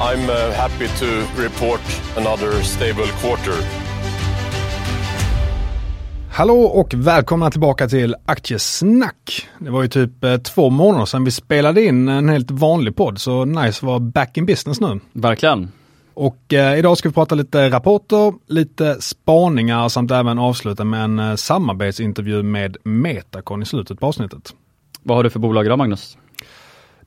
I'm uh, happy to report another stable quarter. Hallå och välkomna tillbaka till Aktiesnack. Det var ju typ eh, två månader sedan vi spelade in en helt vanlig podd, så nice att vara back in business nu. Verkligen. Och eh, idag ska vi prata lite rapporter, lite spaningar samt även avsluta med en eh, samarbetsintervju med Metacon i slutet på avsnittet. Vad har du för bolag idag Magnus?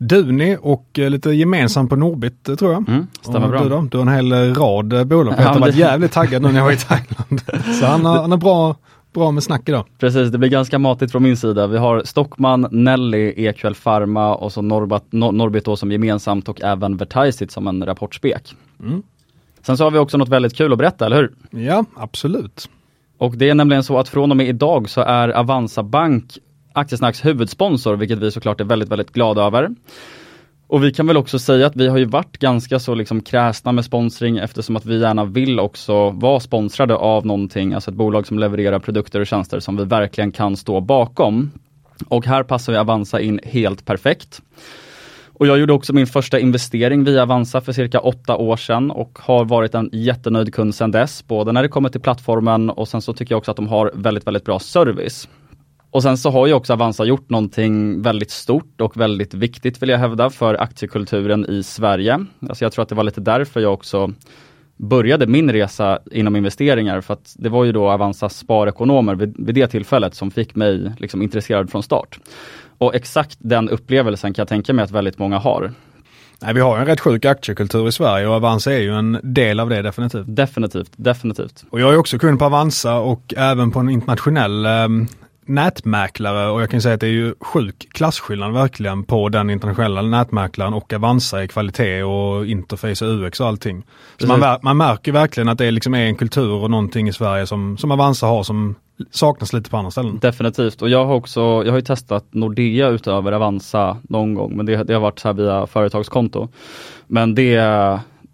Duni och eh, lite gemensamt på Norbit eh, tror jag. Mm, stämmer bra. Du, då? du har en hel eh, rad bolag. Peter Ja, har varit det- jävligt taggad nu när jag var i Thailand. Så han har, han har bra, bra med snack idag. Precis, det blir ganska matigt från min sida. Vi har Stockman, Nelly, EQL Pharma och så Norbat, Nor- Norbit då som gemensamt och även Vertiseit som en rapportspek. Mm. Sen så har vi också något väldigt kul att berätta, eller hur? Ja, absolut. Och det är nämligen så att från och med idag så är Avanza Bank Aktiesnacks huvudsponsor, vilket vi såklart är väldigt, väldigt glada över. Och vi kan väl också säga att vi har ju varit ganska så liksom kräsna med sponsring eftersom att vi gärna vill också vara sponsrade av någonting, alltså ett bolag som levererar produkter och tjänster som vi verkligen kan stå bakom. Och här passar ju Avanza in helt perfekt. Och jag gjorde också min första investering via Avanza för cirka åtta år sedan och har varit en jättenöjd kund sedan dess, både när det kommer till plattformen och sen så tycker jag också att de har väldigt, väldigt bra service. Och sen så har ju också Avanza gjort någonting väldigt stort och väldigt viktigt vill jag hävda för aktiekulturen i Sverige. Alltså jag tror att det var lite därför jag också började min resa inom investeringar för att det var ju då Avanzas sparekonomer vid, vid det tillfället som fick mig liksom intresserad från start. Och exakt den upplevelsen kan jag tänka mig att väldigt många har. Nej, vi har en rätt sjuk aktiekultur i Sverige och Avanza är ju en del av det definitivt. Definitivt, definitivt. Och jag är också kund på Avanza och även på en internationell eh, nätmäklare och jag kan säga att det är ju sjuk klasskillnad verkligen på den internationella nätmäklaren och Avanza i kvalitet och interface och UX och allting. Så man, man märker verkligen att det liksom är en kultur och någonting i Sverige som, som Avanza har som saknas lite på andra ställen. Definitivt och jag har också, jag har ju testat Nordea utöver Avanza någon gång men det, det har varit så här via företagskonto. Men det,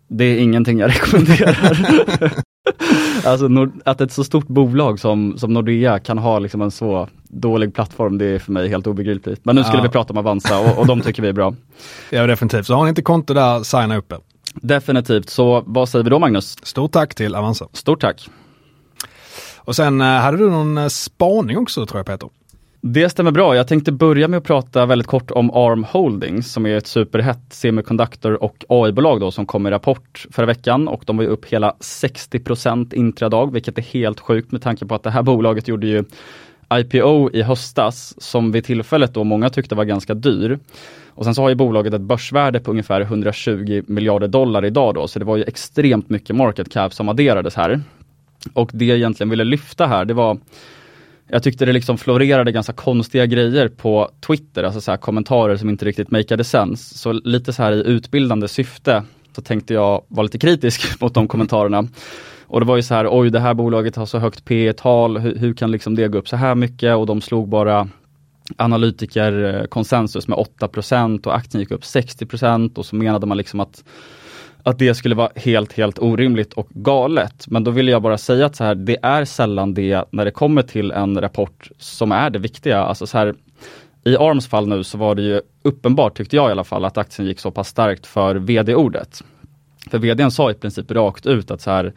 det är ingenting jag rekommenderar. alltså att ett så stort bolag som, som Nordea kan ha liksom en så dålig plattform det är för mig helt obegripligt. Men nu skulle Ja. vi prata om Avanza och, och de tycker vi är bra. Ja definitivt. Så har ni inte konto där, signa upp er. Definitivt, så vad säger vi då Magnus? Stort tack till Avanza. Stort tack! Och sen eh, hade du någon eh, spaning också tror jag Peter? Det stämmer bra. Jag tänkte börja med att prata väldigt kort om ARM Holdings som är ett superhett semiconductor och AI-bolag då som kom i rapport förra veckan och de var ju upp hela 60% intradag vilket är helt sjukt med tanke på att det här bolaget gjorde ju IPO i höstas som vid tillfället då många tyckte var ganska dyr. Och sen så har ju bolaget ett börsvärde på ungefär 120 miljarder dollar idag då så det var ju extremt mycket market cap som adderades här. Och det jag egentligen ville lyfta här det var jag tyckte det liksom florerade ganska konstiga grejer på Twitter, alltså så här kommentarer som inte riktigt makeade sense. Så lite så här i utbildande syfte så tänkte jag vara lite kritisk mot de kommentarerna. Och det var ju så här, oj det här bolaget har så högt P tal hur, hur kan liksom det gå upp så här mycket? Och de slog bara analytikerkonsensus eh, med 8% och aktien gick upp 60% och så menade man liksom att att det skulle vara helt, helt orimligt och galet. Men då vill jag bara säga att så här, det är sällan det när det kommer till en rapport som är det viktiga. Alltså så här, I Arms fall nu så var det ju uppenbart, tyckte jag i alla fall, att aktien gick så pass starkt för vd-ordet. För vdn sa i princip rakt ut att så här,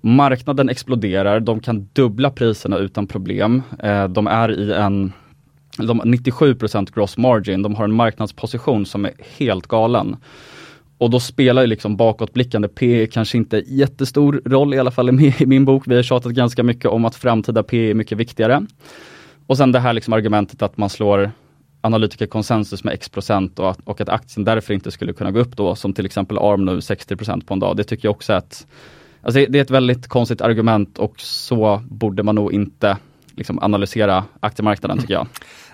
marknaden exploderar, de kan dubbla priserna utan problem. Eh, de är i en de 97% gross margin, de har en marknadsposition som är helt galen och då spelar ju liksom bakåtblickande P kanske inte jättestor roll, i alla fall i min bok. Vi har tjatat ganska mycket om att framtida P är mycket viktigare. Och sen det här liksom argumentet att man slår analytikerkonsensus med x procent och att, och att aktien därför inte skulle kunna gå upp då, som till exempel ARM nu 60 procent på en dag. Det tycker jag också att Alltså det är ett väldigt konstigt argument och så borde man nog inte liksom analysera aktiemarknaden tycker jag.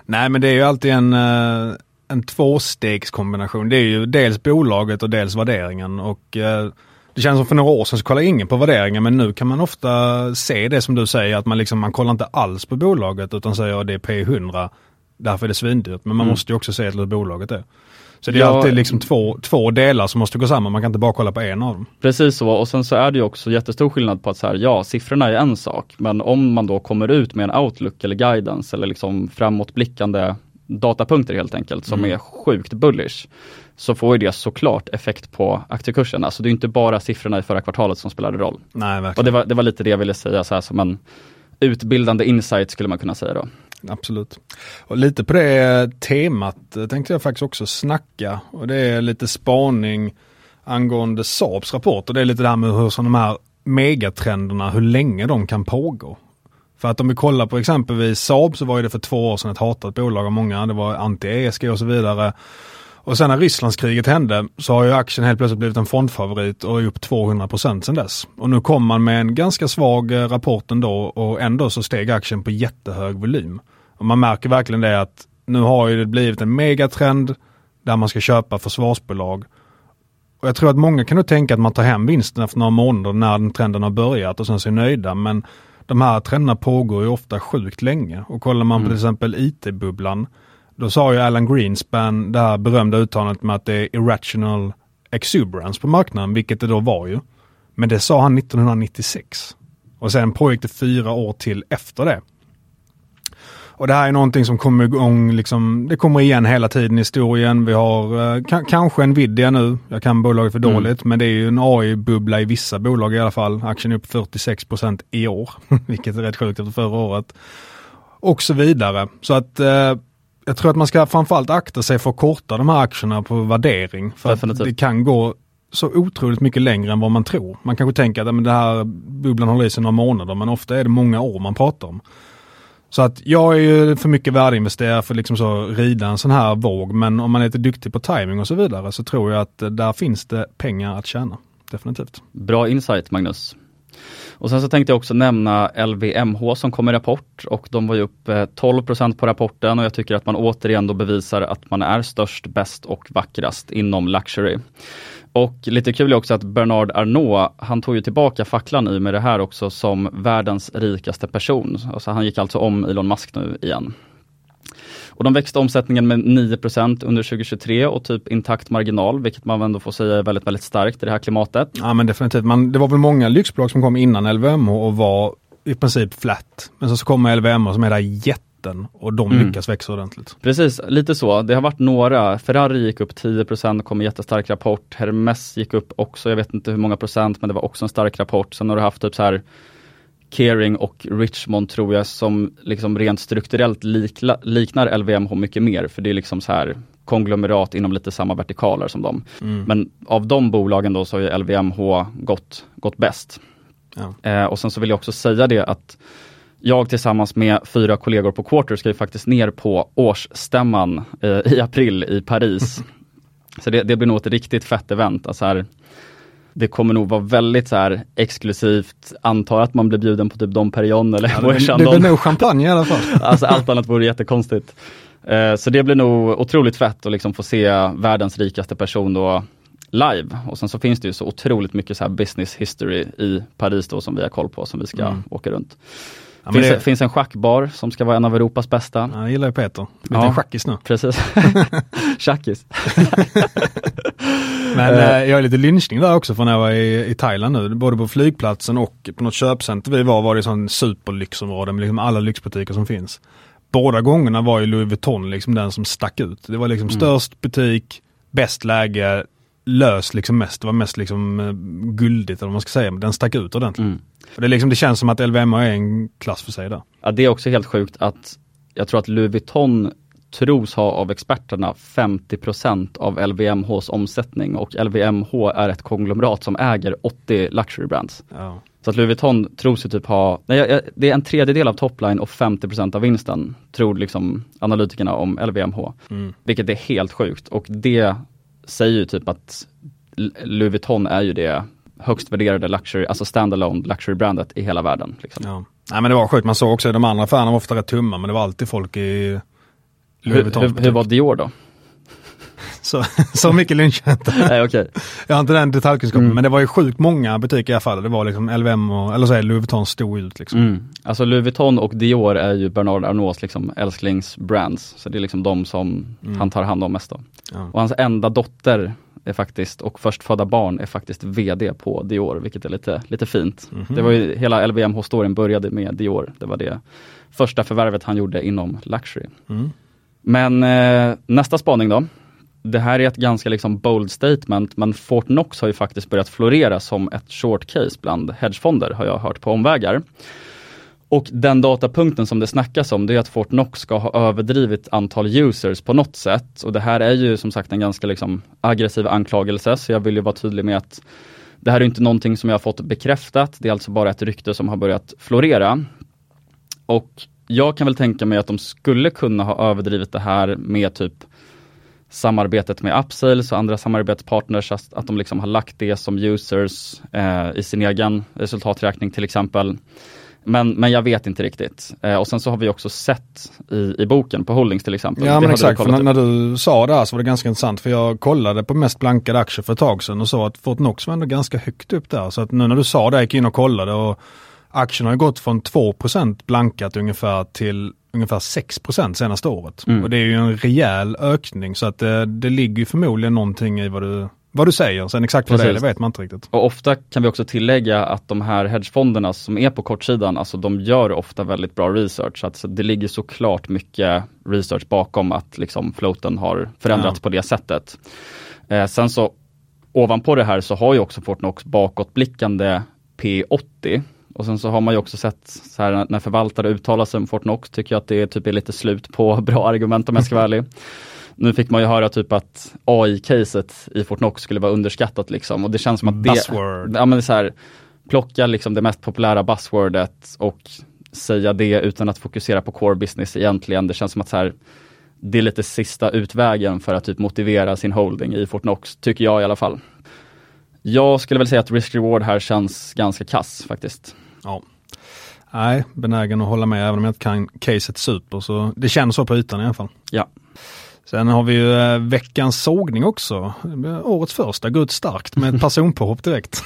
Nej men det är ju alltid en, eh, en tvåstegskombination. Det är ju dels bolaget och dels värderingen och eh, det känns som för några år sedan så kollade ingen på värderingen men nu kan man ofta se det som du säger att man liksom, man kollar inte alls på bolaget utan säger att det är P100 därför är det svindyrt. Men man mm. måste ju också se till hur bolaget är. Så det är ja, alltid liksom två, två delar som måste gå samman, man kan inte bara kolla på en av dem. Precis så, och sen så är det ju också jättestor skillnad på att så här, ja, siffrorna är en sak, men om man då kommer ut med en outlook eller guidance eller liksom framåtblickande datapunkter helt enkelt som mm. är sjukt bullish så får ju det såklart effekt på aktiekursen. Alltså det är inte bara siffrorna i förra kvartalet som spelade roll. Nej, verkligen. Och det var, det var lite det jag ville säga så här som en utbildande insight skulle man kunna säga då. Absolut. Och lite på det temat tänkte jag faktiskt också snacka och det är lite spaning angående Saabs rapport och det är lite det här med hur de här megatrenderna, hur länge de kan pågå. För att om vi kollar på exempelvis Saab så var ju det för två år sedan ett hatat bolag av många. Det var anti-ESG och så vidare. Och sen när Rysslandskriget hände så har ju aktien helt plötsligt blivit en fondfavorit och är upp 200 procent sedan dess. Och nu kom man med en ganska svag eh, rapport ändå och ändå så steg aktien på jättehög volym. Och man märker verkligen det att nu har ju det blivit en megatrend där man ska köpa försvarsbolag. Och jag tror att många kan nog tänka att man tar hem vinsten efter några månader när den trenden har börjat och sen så är nöjda. Men de här trenderna pågår ju ofta sjukt länge. Och kollar man på mm. till exempel IT-bubblan då sa ju Alan Greenspan det här berömda uttalandet med att det är irrational exuberance på marknaden, vilket det då var ju. Men det sa han 1996. Och sen pågick det fyra år till efter det. Och det här är någonting som kommer igång, liksom, det kommer igen hela tiden i historien. Vi har eh, kanske Nvidia nu, jag kan bolaget för mm. dåligt, mm. men det är ju en AI-bubbla i vissa bolag i alla fall. Aktien är upp 46% i år, vilket är rätt sjukt efter förra året. Och så vidare. Så att eh, jag tror att man ska framförallt akta sig för att korta de här aktierna på värdering. För att det kan gå så otroligt mycket längre än vad man tror. Man kanske tänker att men det här bubblan håller i sig några månader men ofta är det många år man pratar om. Så att jag är ju för mycket värdeinvesterare för liksom så rida en sån här våg men om man är lite duktig på timing och så vidare så tror jag att eh, där finns det pengar att tjäna. Definitivt. Bra insight Magnus. Och sen så tänkte jag också nämna LVMH som kom i rapport och de var ju upp eh, 12 på rapporten och jag tycker att man återigen då bevisar att man är störst, bäst och vackrast inom luxury. Och lite kul är också att Bernard Arnault, han tog ju tillbaka facklan i med det här också som världens rikaste person. Alltså han gick alltså om Elon Musk nu igen. Och de växte omsättningen med 9% under 2023 och typ intakt marginal, vilket man ändå får säga är väldigt, väldigt starkt i det här klimatet. Ja men definitivt, man, det var väl många lyxbolag som kom innan LVMH och var i princip flat. Men så, så kommer LVMH som är där jätten och de mm. lyckas växa ordentligt. Precis, lite så. Det har varit några. Ferrari gick upp 10% kom en jättestark rapport. Hermes gick upp också, jag vet inte hur många procent, men det var också en stark rapport. Sen har du haft typ så här Kering och Richmond tror jag som liksom rent strukturellt likla, liknar LVMH mycket mer för det är liksom så här konglomerat inom lite samma vertikaler som dem. Mm. Men av de bolagen då så har ju LVMH gått, gått bäst. Ja. Eh, och sen så vill jag också säga det att jag tillsammans med fyra kollegor på Quarter ska ju faktiskt ner på årsstämman eh, i april i Paris. så det, det, blir nog ett riktigt fett event. Alltså här, det kommer nog vara väldigt så här exklusivt, antar att man blir bjuden på typ Dom Perignon eller ja, Det, det blir nog champagne i alla fall. alltså allt annat vore jättekonstigt. Uh, så det blir nog otroligt fett att liksom få se världens rikaste person då live. Och sen så finns det ju så otroligt mycket så här business history i Paris då som vi har koll på som vi ska mm. åka runt. Ja, finns, det finns en schackbar som ska vara en av Europas bästa. Ja, det gillar ju Peter. Lite ja, schackis nu. Precis. Tjackis. Men eh, jag är lite lynchning där också från när jag var i, i Thailand nu. Både på flygplatsen och på något köpcenter vi var var det sån superlyxområde med liksom alla lyxbutiker som finns. Båda gångerna var ju Louis Vuitton liksom den som stack ut. Det var liksom mm. störst butik, bäst läge, lös liksom mest. Det var mest liksom uh, guldigt eller vad man ska säga. Men den stack ut ordentligt. Mm. Det, är liksom, det känns som att LVMH är en klass för sig där. Ja det är också helt sjukt att jag tror att Louis Vuitton tros ha av experterna 50% av LVMHs omsättning och LVMH är ett konglomerat som äger 80 luxury brands. Ja. Så att Louis Vuitton tror sig typ ha, nej, det är en tredjedel av topline och 50% av vinsten, tror liksom analytikerna om LVMH. Mm. Vilket är helt sjukt och det säger ju typ att Louis Vuitton är ju det högst värderade luxury, alltså standalone luxury brandet i hela världen. Liksom. Ja. Nej men det var sjukt, man såg också de andra affärerna var ofta rätt tumma men det var alltid folk i Louis Hur, Vuitton. hur, hur var Dior då? Så, så mycket lynch jag inte. Nej okej. Jag har inte den detaljkunskapen Mm. men det var ju sjukt många butiker i alla fall. Det var liksom LVM och, eller så är Louis Vuitton stod ut liksom. Mm. Alltså Louis Vuitton och Dior är ju Bernard Arnaults liksom älsklingsbrands. Så det är liksom de som han tar hand om mest då. Ja. Och hans enda dotter är faktiskt, och förstfödda barn är faktiskt VD på Dior, vilket är lite, lite fint. Det var ju, hela LVMH-storyn började med Dior. Det var det första förvärvet han gjorde inom Luxury. Mm. Men eh, nästa spaning då. Det här är ett ganska liksom bold statement, men Fortnox har ju faktiskt börjat florera som ett short case bland hedgefonder, har jag hört på omvägar. Och den datapunkten som det snackas om, det är att Fortnox ska ha överdrivit antal users på något sätt. Och det här är ju som sagt en ganska liksom aggressiv anklagelse, så jag vill ju vara tydlig med att det här är inte någonting som jag har fått bekräftat, det är alltså bara ett rykte som har börjat florera. Och jag kan väl tänka mig att de skulle kunna ha överdrivit det här med typ samarbetet med Upsales och andra samarbetspartners, att, att de liksom har lagt det som users eh, i sin egen resultaträkning till exempel. Men, men jag vet inte riktigt. Eh, och sen så har vi också sett i, i boken på Holdings till exempel. Ja men exakt, för när, när du sa det här så var det ganska intressant för jag kollade på mest blankade aktier för ett tag sedan och sa att Fortnox var ändå ganska högt upp där. Så att nu när du sa det, jag gick in och kollade och aktien har ju gått från 2% blankat ungefär till ungefär 6 senaste året. Mm. Och det är ju en rejäl ökning så att det, det ligger förmodligen någonting i vad du, vad du säger. Sen exakt vad det är, det Precis. vet man inte riktigt. Och ofta kan vi också tillägga att de här hedgefonderna som är på kortsidan, alltså de gör ofta väldigt bra research. Så att det ligger såklart mycket research bakom att liksom floaten har förändrats Ja. på det sättet. Eh, sen så ovanpå det här så har ju också Fortnox bakåtblickande P80. Och sen så har man ju också sett så här när förvaltare uttalar sig om Fortnox tycker jag att det typ är lite slut på bra argument om jag ska vara ärlig. Nu fick man ju höra typ att AI-caset i Fortnox skulle vara underskattat liksom och det känns som att det, Buzzword. ja men det är så här, plocka liksom det mest populära buzzwordet och säga det utan att fokusera på core business egentligen. Det känns som att så här, det är lite sista utvägen för att typ motivera sin holding i Fortnox, tycker jag i alla fall. Jag skulle väl säga att risk-reward här känns ganska kass faktiskt. Ja. Nej, benägen att hålla med även om jag inte kan caset super. Så det känns så på ytan i alla fall. Ja. Sen har vi ju eh, veckans sågning också. Årets första, går ut starkt med ett personpåhopp direkt.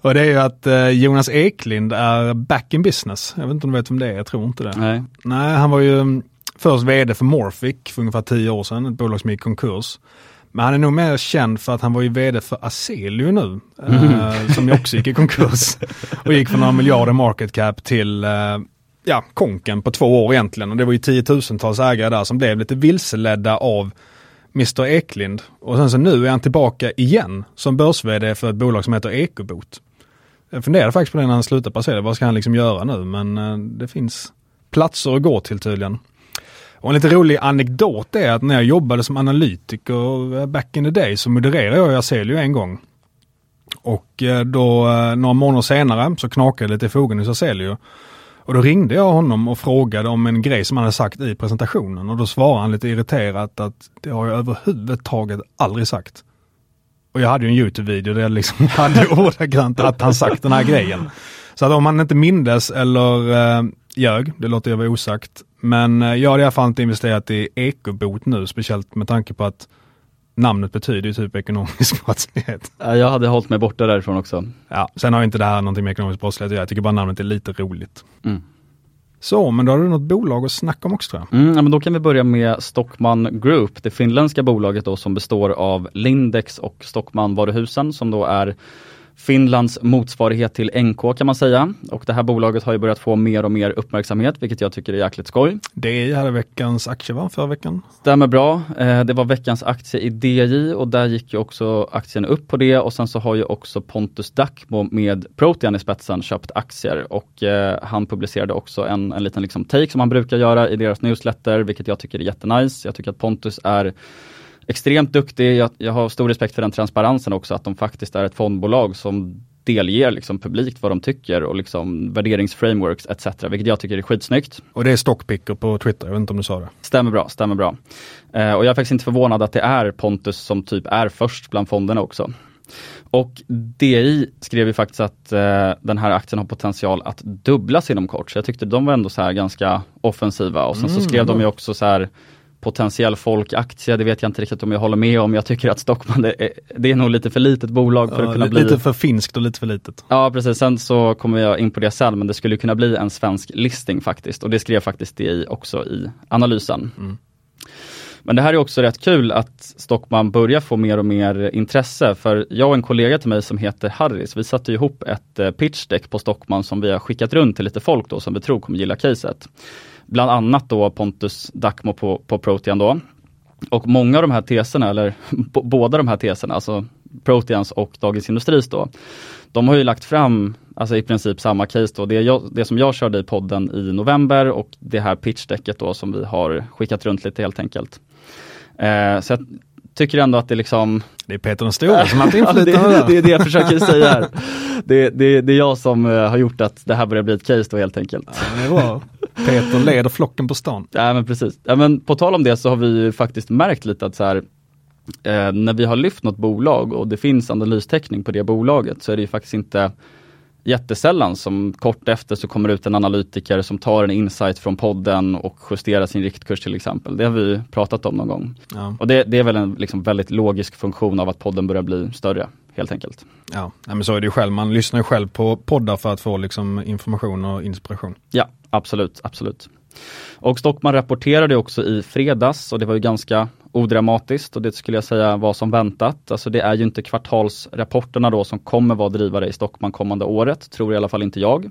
och det är ju att eh, Jonas Eklind är back in business. Jag vet inte om du vet vem det är, jag tror inte det. Nej. Nej, han var ju mm, först vd för Morphic för ungefär tio år sedan, ett bolag som gick i konkurs. Men han är nog mer känd för att han var ju vd för Aselio nu, eh, som ju också gick i konkurs. och gick från några miljarder market cap till eh, ja, konken på två år egentligen. Och det var ju tiotusentals ägare där som blev lite vilseledda av Mr Eklind. Och sen så nu är han tillbaka igen som börs för ett bolag som heter Ekobot. Jag funderade faktiskt på det när han slutade på Aselio, vad ska han liksom göra nu? Men eh, det finns platser att gå till tydligen. Och en lite rolig anekdot är att när jag jobbade som analytiker back in the day så modererade jag i en gång. Och eh, då eh, några månader senare så knakade det lite i fogen hos Jazelio. Och då ringde jag honom och frågade om en grej som han hade sagt i presentationen och då svarade han lite irriterat att det har jag överhuvudtaget aldrig sagt. Och jag hade ju en YouTube-video där jag liksom hade ordagrant att han sagt den här grejen. Så att om han inte mindes eller eh, ljög, det låter jag vara osagt. Men eh, jag hade i alla fall inte investerat i ekobot nu, speciellt med tanke på att namnet betyder ju typ ekonomisk brottslighet. Ja, Jag hade hållit mig borta därifrån också. Ja, sen har inte det här någonting med ekonomisk brottslighet att göra. Jag tycker bara namnet är lite roligt. Mm. Så, men då har du något bolag att snacka om också tror jag. Mm, ja, men då kan vi börja med Stockman Group, det finländska bolaget då som består av Lindex och Stockman varuhusen som då är Finlands motsvarighet till NK kan man säga. Och det här bolaget har ju börjat få mer och mer uppmärksamhet, vilket jag tycker är jäkligt skoj. DI hade veckans aktie va, förra veckan? Stämmer bra. Eh, det var veckans aktie i DI och där gick ju också aktien upp på det och sen så har ju också Pontus Dacmo med Protean i spetsen köpt aktier och eh, han publicerade också en, en liten liksom take som han brukar göra i deras newsletter, vilket jag tycker är jättenice. Jag tycker att Pontus är extremt duktig. Jag, jag har stor respekt för den transparensen också, att de faktiskt är ett fondbolag som delger liksom publikt vad de tycker och liksom värderingsframeworks etc. Vilket jag tycker är skitsnyggt. Och det är Stockpicker på Twitter, jag vet inte om du sa det? Stämmer bra, stämmer bra. Eh, och jag är faktiskt inte förvånad att det är Pontus som typ är först bland fonderna också. Och DI skrev ju faktiskt att eh, den här aktien har potential att dubblas inom kort. Så jag tyckte de var ändå så här ganska offensiva och sen så skrev de ju också så här potentiell folkaktie, det vet jag inte riktigt om jag håller med om. Jag tycker att Stockman, det är, det är nog lite för litet bolag för Ja, att kunna lite bli... för finskt och lite för litet. Ja precis, sen så kommer jag in på det sen, men det skulle kunna bli en svensk listing faktiskt. Och det skrev faktiskt DI också i analysen. Men det här är också rätt kul att Stockman börjar få mer och mer intresse. För jag och en kollega till mig som heter Harris, vi satte ihop ett eh, pitch deck på Stockman som vi har skickat runt till lite folk då som vi tror kommer gilla caset. Bland annat då Pontus Dacmo på, på Protean då. Och många av de här teserna, eller båda de här teserna, alltså Proteans och Dagens Industris då, de har ju lagt fram alltså i princip samma case då. Det, jag, det som jag körde i podden i november och det här pitchdecket då som vi har skickat runt lite helt enkelt. Eh, så jag tycker ändå att det liksom Det är Peter den store som har haft inflytande det, det är det jag försöker säga här. Det, det, det är jag som eh, har gjort att det här börjar bli ett case då helt enkelt. Ja, det är bra. Peter leder flocken på stan. Ja men precis. Ja, men på tal om det så har vi ju faktiskt märkt lite att så här, eh, när vi har lyft något bolag och det finns analystäckning på det bolaget så är det ju faktiskt inte jättesällan som kort efter så kommer ut en analytiker som tar en insight från podden och justerar sin riktkurs till exempel. Det har vi pratat om någon gång. Ja. Och det, det är väl en liksom väldigt logisk funktion av att podden börjar bli större helt enkelt. Ja, nej, men så är det ju själv. Man lyssnar ju själv på poddar för att få liksom information och inspiration. Ja, absolut, absolut. Och Stockman rapporterade också i fredags och det var ju ganska odramatiskt och det skulle jag säga var som väntat. Alltså det är ju inte kvartalsrapporterna då som kommer vara drivare i Stockman kommande året, tror i alla fall inte jag.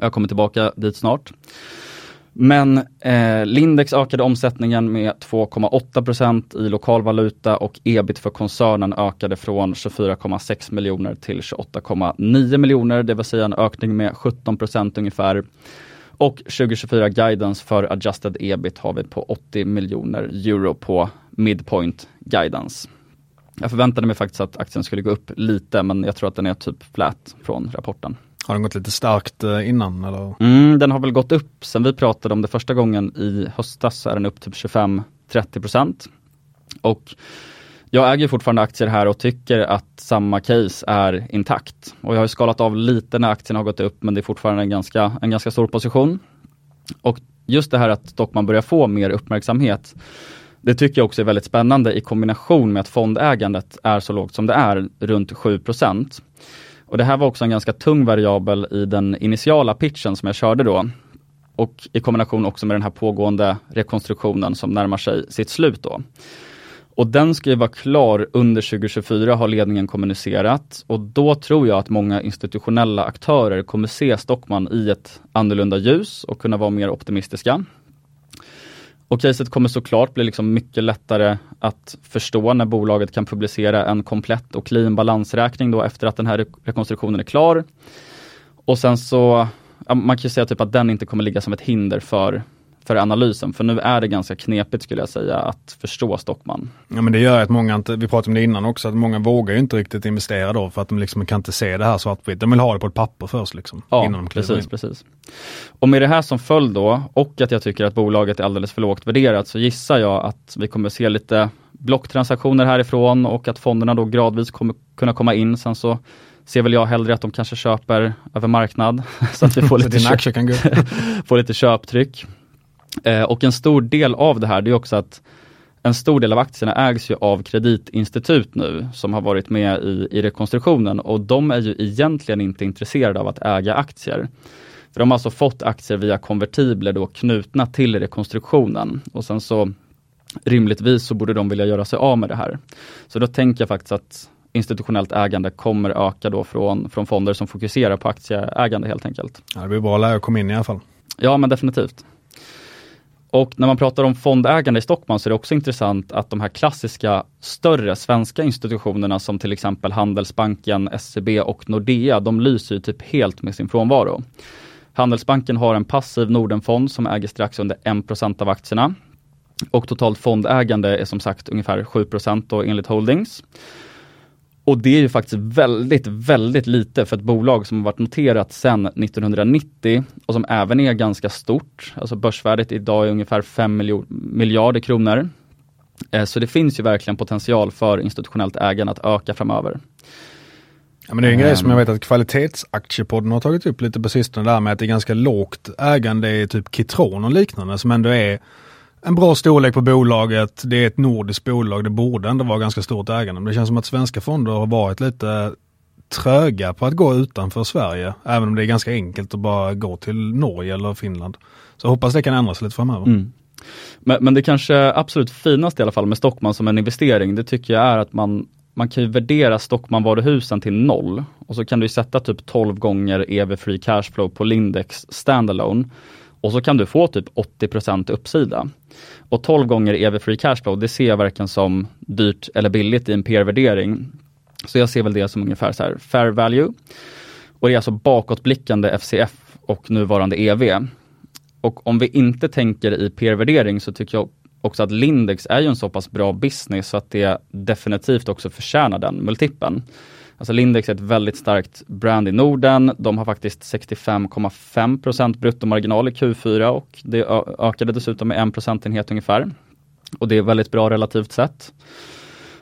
Jag kommer tillbaka dit snart. Men eh, Lindex ökade omsättningen med 2,8% i lokalvaluta och ebit för koncernen ökade från 24,6 miljoner till 28,9 miljoner, det vill säga en ökning med 17% ungefär. Och 2024 guidance för adjusted ebit har vi på 80 miljoner euro på midpoint guidance. Jag förväntade mig faktiskt att aktien skulle gå upp lite men jag tror att den är typ flat från rapporten. Har den gått lite starkt eh, innan eller? Mm, den har väl gått upp sen vi pratade om det första gången i höstas så är den upp typ 25-30% Och jag äger fortfarande aktier här och tycker att samma case är intakt. Och jag har skalat av lite när aktien har gått upp men det är fortfarande en ganska, en ganska stor position. Och just det här att Stockman börjar få mer uppmärksamhet det tycker jag också är väldigt spännande i kombination med att fondägandet är så lågt som det är, runt 7 och det här var också en ganska tung variabel i den initiala pitchen som jag körde då. Och i kombination också med den här pågående rekonstruktionen som närmar sig sitt slut då. Och den ska ju vara klar under 2024 har ledningen kommunicerat och då tror jag att många institutionella aktörer kommer se Stockman i ett annorlunda ljus och kunna vara mer optimistiska. Och caset kommer såklart bli liksom mycket lättare att förstå när bolaget kan publicera en komplett och clean balansräkning då efter att den här rekonstruktionen är klar. Och sen så, man kan ju säga typ att den inte kommer ligga som ett hinder för, för analysen, för nu är det ganska knepigt skulle jag säga att förstå Stockman. Ja men det gör att många inte, vi pratade om det innan också, att många vågar ju inte riktigt investera då för att de liksom kan inte se det här svartvitt. De vill ha det på ett papper först liksom. Ja, innan de precis, in. precis. Och med det här som följd då, och att jag tycker att bolaget är alldeles för lågt värderat, så gissar jag att vi kommer se lite blocktransaktioner härifrån och att fonderna då gradvis kommer kunna komma in. Sen så ser väl jag hellre att de kanske köper över marknad, så att vi får lite, köp, får lite köptryck. Eh, och en stor del av det här, det är också att en stor del av aktierna ägs ju av kreditinstitut nu som har varit med i, i rekonstruktionen och de är ju egentligen inte intresserade av att äga aktier. För de har alltså fått aktier via konvertibler då knutna till rekonstruktionen och sen så rimligtvis så borde de vilja göra sig av med det här. Så då tänker jag faktiskt att institutionellt ägande kommer öka då från, från fonder som fokuserar på aktieägande helt enkelt. Ja, det blir bra att komma in i alla fall. Ja men definitivt. Och när man pratar om fondägande i Stockman så är det också intressant att de här klassiska större svenska institutionerna som till exempel Handelsbanken, SEB och Nordea, de lyser typ helt med sin frånvaro. Handelsbanken har en passiv Nordenfond som äger strax under 1% av aktierna. Och totalt fondägande är som sagt ungefär 7 då enligt Holdings. Och det är ju faktiskt väldigt, väldigt lite för ett bolag som har varit noterat sedan 1990 och som även är ganska stort. Alltså börsvärdet idag är ungefär 5 miljarder kronor. Eh, så det finns ju verkligen potential för institutionellt ägande att öka framöver. Ja, men det är en grej som jag vet att kvalitetsaktiepodden har tagit upp lite på sistone där med att det är ganska lågt ägande i typ Kitron och liknande som ändå är en bra storlek på bolaget. Det är ett nordiskt bolag. Det borde ändå vara ganska stort ägande. Men det känns som att svenska fonder har varit lite tröga på att gå utanför Sverige. Även om det är ganska enkelt att bara gå till Norge eller Finland. Så jag hoppas det kan ändras lite framöver. Mm. Men, men det kanske absolut finaste i alla fall med Stockman som en investering, det tycker jag är att man man kan ju värdera Stockman-varuhusen till noll och så kan du sätta typ 12 gånger EV Free Cashflow på Lindex standalone och så kan du få typ 80% uppsida. Och 12 gånger EV Free Cashflow, det ser jag varken som dyrt eller billigt i en peer-värdering. Så jag ser väl det som ungefär så här fair value. Och det är alltså bakåtblickande FCF och nuvarande EV. Och om vi inte tänker i peer-värdering så tycker jag också att Lindex är ju en så pass bra business så att det definitivt också förtjänar den multipeln. Alltså Lindex är ett väldigt starkt brand i Norden. De har faktiskt 65,5 bruttomarginal i Q4 och det ökade dessutom med en procentenhet ungefär. Och det är väldigt bra relativt sett.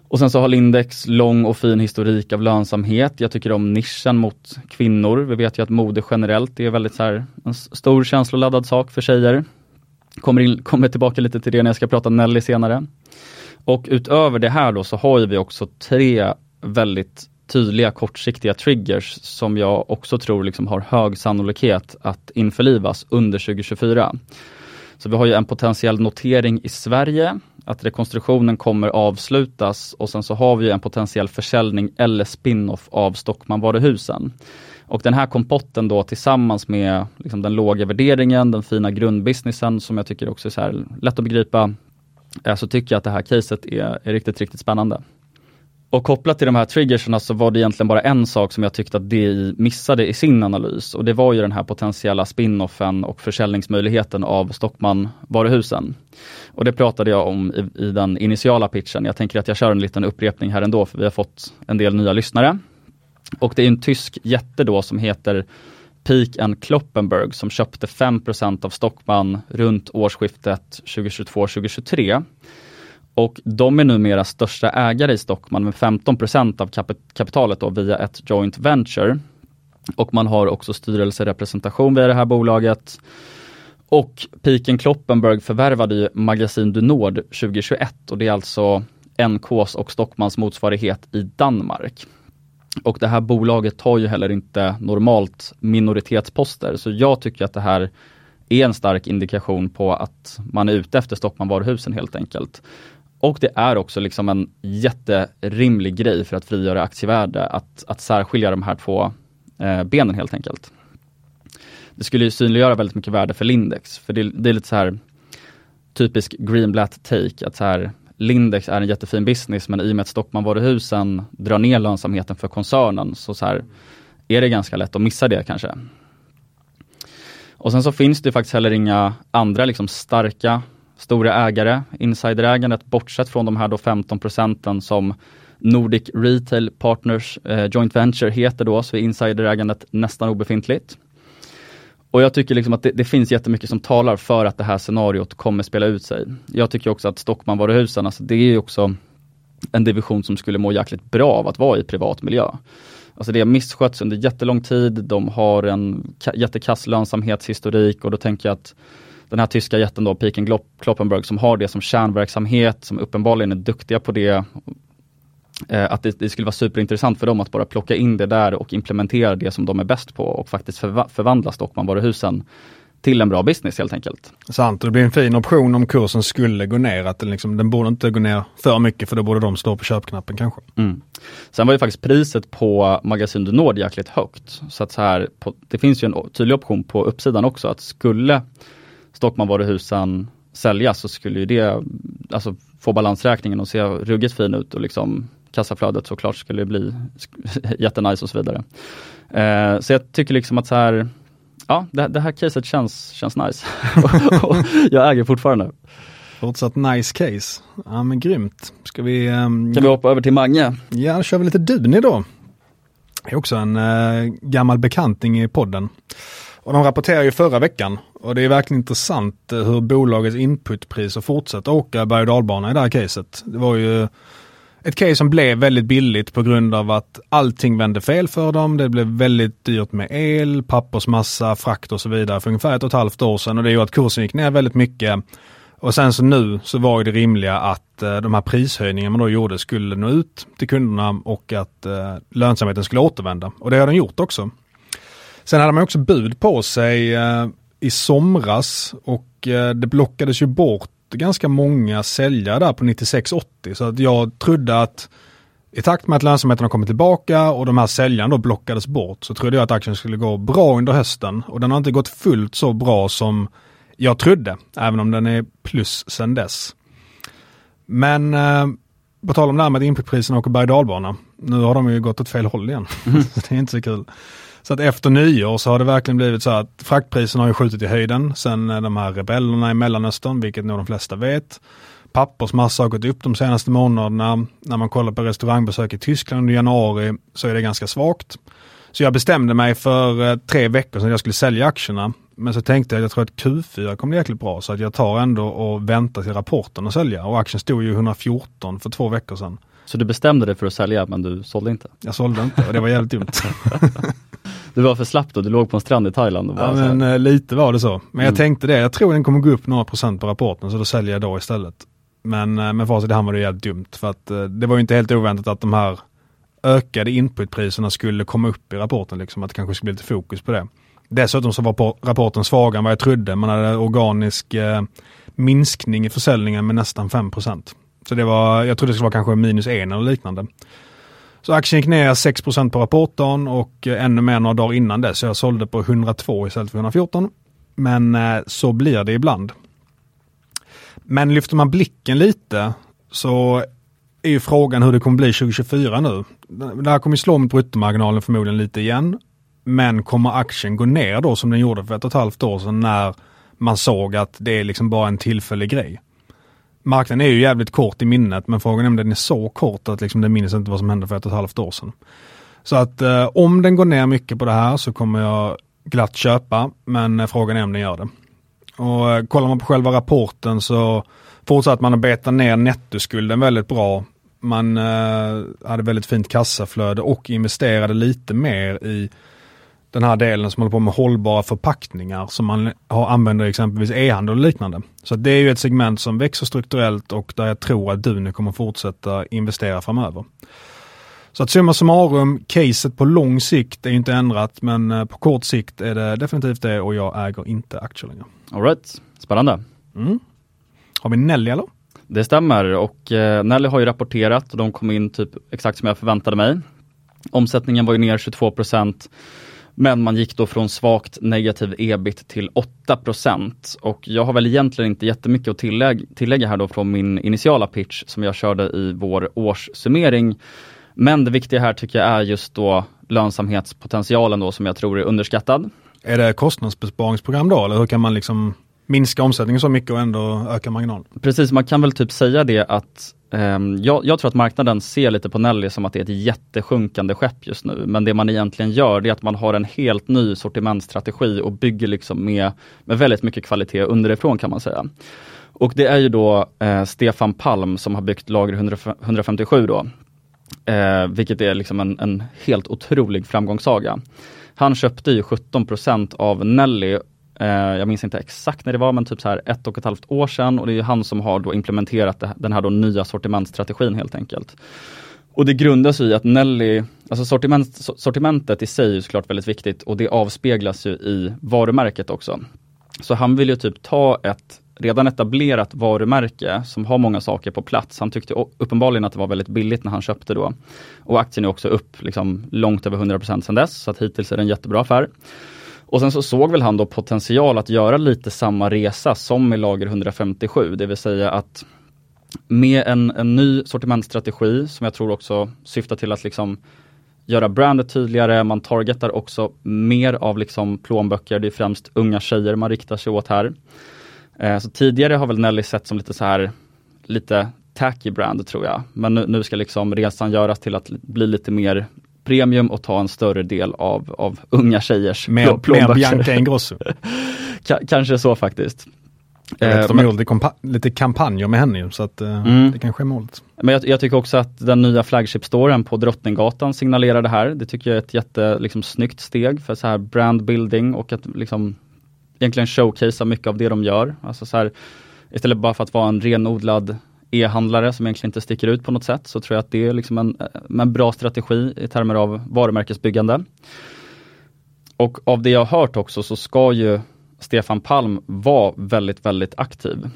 Och sen så har Lindex lång och fin historik av lönsamhet. Jag tycker om nischen mot kvinnor. Vi vet ju att mode generellt är väldigt så här, en stor känsloladdad sak för tjejer. Kommer, in, kommer tillbaka lite till det när jag ska prata Nelly senare. Och utöver det här då så har vi också tre väldigt tydliga kortsiktiga triggers som jag också tror liksom har hög sannolikhet att införlivas under 2024. Så vi har ju en potentiell notering i Sverige, att rekonstruktionen kommer avslutas och sen så har vi en potentiell försäljning eller spin-off av Stockmanvaruhusen. Och den här kompotten då tillsammans med liksom den låga värderingen, den fina grundbusinessen som jag tycker också är så lätt att begripa, eh, så tycker jag att det här caset är, är riktigt, riktigt spännande. Och kopplat till de här triggerserna så var det egentligen bara en sak som jag tyckte att DI missade i sin analys och det var ju den här potentiella spinoffen och försäljningsmöjligheten av Stockman-varuhusen. Och det pratade jag om i, i, den initiala pitchen. Jag tänker att jag kör en liten upprepning här ändå för vi har fått en del nya lyssnare. Och det är en tysk jätte då som heter Peak and Kloppenberg som köpte 5% av Stockman runt årsskiftet 2022-2023 och de är numera största ägare i Stockman med 15% av kapitalet då via ett joint venture. Och man har också styrelserepresentation via det här bolaget. Och Piken Kloppenberg förvärvade ju Magasin du Nord 2021 och det är alltså NKs och Stockmans motsvarighet i Danmark. Och det här bolaget har ju heller inte normalt minoritetsposter så jag tycker att det här är en stark indikation på att man är ute efter Stockmann varuhusen helt enkelt. Och det är också liksom en jätterimlig grej för att frigöra aktievärde att, att särskilja de här två eh, benen helt enkelt. Det skulle ju synliggöra väldigt mycket värde för Lindex, för det, det är lite så här typisk Greenblatt take, att så här Lindex är en jättefin business men i och med att Stockmanvaruhusen drar ner lönsamheten för koncernen så, så här, är det ganska lätt att missa det kanske. Och sen så finns det faktiskt heller inga andra liksom starka stora ägare, insiderägandet, bortsett från de här då 15 procenten som Nordic Retail Partners eh, Joint Venture heter då, så är insiderägandet nästan obefintligt. Och jag tycker liksom att det, det, finns jättemycket som talar för att det här scenariot kommer spela ut sig. Jag tycker också att Stockmanvaruhusen, alltså det är också en division som skulle må jäkligt bra av att vara i privat miljö. Alltså det har misskötts under jättelång tid, de har en jättekass lönsamhetshistorik och då tänker jag att den här tyska jätten då, Piken Kloppenberg, som har det som kärnverksamhet, som uppenbarligen är duktiga på det. Eh, att det, det, skulle vara superintressant för dem att bara plocka in det där och implementera det som de är bäst på och faktiskt förva förvandla Stockmanvaruhusen till en bra business helt enkelt. Sant, det blir en fin option om kursen skulle gå ner. Att den, liksom, den borde inte gå ner för mycket för då borde de stå på köpknappen kanske. Mm. Sen var ju faktiskt priset på Magasin du Nord jäkligt högt. Så att så här, på, det finns ju en tydlig option på uppsidan också att skulle Stockman varuhusen säljas så skulle ju det alltså, få balansräkningen att se ruggigt fin ut och liksom kassaflödet såklart skulle bli jättenice och så vidare. Eh, så jag tycker liksom att så här, ja det, det här caset känns, känns nice. jag äger fortfarande. Fortsatt nice case. Ja men grymt. Ska vi... Um... Ska vi hoppa över till Mange? Ja, då kör vi lite Duni då. Det är också en uh, gammal bekanting i podden. Och de rapporterade ju förra veckan och det är verkligen intressant eh, hur bolagets inputpriser fortsätter åka berg och dalbana i det här caset. Det var ju ett case som blev väldigt billigt på grund av att allting vände fel för dem. Det blev väldigt dyrt med el, pappersmassa, frakt och så vidare för ungefär ett och ett halvt år sedan och det gjorde att kursen gick ner väldigt mycket. Och sen så nu så var det rimliga att eh, de här prishöjningarna man då gjorde skulle nå ut till kunderna och att eh, lönsamheten skulle återvända. Och det har den gjort också. Sen hade man också bud på sig eh, i somras och eh, det blockades ju bort ganska många säljare där på 96,80 så att jag trodde att i takt med att lönsamheten har kommit tillbaka och de här säljarna då blockades bort så trodde jag att aktien skulle gå bra under hösten och den har inte gått fullt så bra som jag trodde, även om den är plus sedan dess. Men eh, på tal om det här med att inputpriserna åker berg dalbana. Nu har de ju gått åt fel håll igen. Mm. det är inte så kul. Så att efter nyår så har det verkligen blivit så att fraktpriserna har ju skjutit i höjden sen eh, de här rebellerna i Mellanöstern, vilket nog de flesta vet. Pappersmassa har gått upp de senaste månaderna. När man kollar på restaurangbesök i Tyskland under januari så är det ganska svagt. Så jag bestämde mig för eh, tre veckor sedan att jag skulle sälja aktierna. Men så tänkte jag att jag tror att Q4 kommer bli jäkligt bra så att jag tar ändå och väntar till rapporten och sälja. Och aktien stod ju 114 för två veckor sedan. Så du bestämde dig för att sälja men du sålde inte? Jag sålde inte och det var jävligt dumt. du var för slapp då, du låg på en strand i Thailand? Och ja men eh, lite var det så. Men mm. jag tänkte det, jag tror den kommer gå upp några procent på rapporten så då säljer jag då istället. Men eh, med facit i hand var det jävligt dumt för att eh, det var ju inte helt oväntat att de här ökade inputpriserna skulle komma upp i rapporten, liksom, att det kanske skulle bli lite fokus på det. Dessutom så var på rapporten svagare än vad jag trodde. Man hade organisk eh, minskning i försäljningen med nästan 5 så det var, jag trodde det skulle vara kanske minus en eller liknande. Så aktien gick ner 6% på rapporten och eh, ännu mer några dagar innan det. Så jag sålde på 102 istället för 114. Men eh, så blir det ibland. Men lyfter man blicken lite så är ju frågan hur det kommer bli 2024 nu. Det här kommer slå mot bruttomarginalen förmodligen lite igen. Men kommer aktien gå ner då som den gjorde för ett och ett halvt år sedan när man såg att det är liksom bara en tillfällig grej? Marknaden är ju jävligt kort i minnet men frågan är om den är så kort att liksom den minns inte vad som hände för ett och ett halvt år sedan. Så att eh, om den går ner mycket på det här så kommer jag glatt köpa men eh, frågan är om den gör det. Och eh, kollar man på själva rapporten så fortsatte man att beta ner nettoskulden väldigt bra. Man eh, hade väldigt fint kassaflöde och investerade lite mer i den här delen som håller på med hållbara förpackningar som man har, använder exempelvis e-handel och liknande. Så det är ju ett segment som växer strukturellt och där jag tror att Duni kommer fortsätta investera framöver. Så att summa summarum, caset på lång sikt är inte ändrat men eh, på kort sikt är det definitivt det och jag äger inte aktier längre. Alright, spännande. Mm. Har vi Nelly eller? Det stämmer och eh, Nelly har ju rapporterat och de kom in typ exakt som jag förväntade mig. Omsättningen var ju ner 22 men man gick då från svagt negativ ebit till 8 och jag har väl egentligen inte jättemycket att tillägga, tillägga här då från min initiala pitch som jag körde i vår årssummering. Men det viktiga här tycker jag är just då lönsamhetspotentialen då som jag tror är underskattad. Är det kostnadsbesparingsprogram då eller hur kan man liksom minska omsättningen så mycket och ändå öka marginalen? Precis, man kan väl typ säga det att Ehm, jag, jag, tror att marknaden ser lite på Nelly som att det är ett jättesjunkande skepp just nu. Men det man egentligen gör det är att man har en helt ny sortimentstrategi och bygger liksom med, med väldigt mycket kvalitet underifrån kan man säga. Och det är ju då eh, Stefan Palm som har byggt lager 100, 157 då. Eh, vilket är liksom en, en helt otrolig framgångssaga. Han köpte ju 17% av Nelly Eh, jag minns inte exakt när det var, men typ så här ett och ett halvt år sedan och det är han som har då implementerat den här då nya sortimentstrategin helt enkelt. Och det grundas i att Nelly, alltså sortiment, sortimentet i sig är såklart väldigt viktigt och det avspeglas ju i varumärket också. Så han vill ju typ ta ett redan etablerat varumärke som har många saker på plats. Han tyckte uppenbarligen att det var väldigt billigt när han köpte då. Och aktien är också upp liksom långt över 100% sedan dess, så att hittills är det en jättebra affär. Och sen så såg väl han då potential att göra lite samma resa som i lager 157, det vill säga att med en, en ny sortimentstrategi som jag tror också syftar till att liksom göra brandet tydligare, man targetar också mer av liksom plånböcker, det är främst unga tjejer man riktar sig åt här. Eh, så tidigare har väl Nelly sett som lite så här, lite tacky brand tror jag. Men nu, nu ska liksom resan göras till att bli lite mer premium och ta en större del av, av unga tjejers mer, plånböcker. Mer Bianca Ingrosso. kanske så faktiskt. Jag vet, de har gjort lite, lite kampanjer med henne så att eh, mm. det kanske är målet. Men jag, jag, tycker också att den nya flagship-storen på Drottninggatan signalerar det här. Det tycker jag är ett jätte, liksom, snyggt steg för så här brandbuilding och att liksom egentligen showcasea mycket av det de gör. Alltså så här, istället bara för att vara en renodlad e-handlare som egentligen inte sticker ut på något sätt så tror jag att det är liksom en, eh, en bra strategi i termer av varumärkesbyggande. Och av det jag har hört också så ska ju Stefan Palm vara väldigt, väldigt aktiv.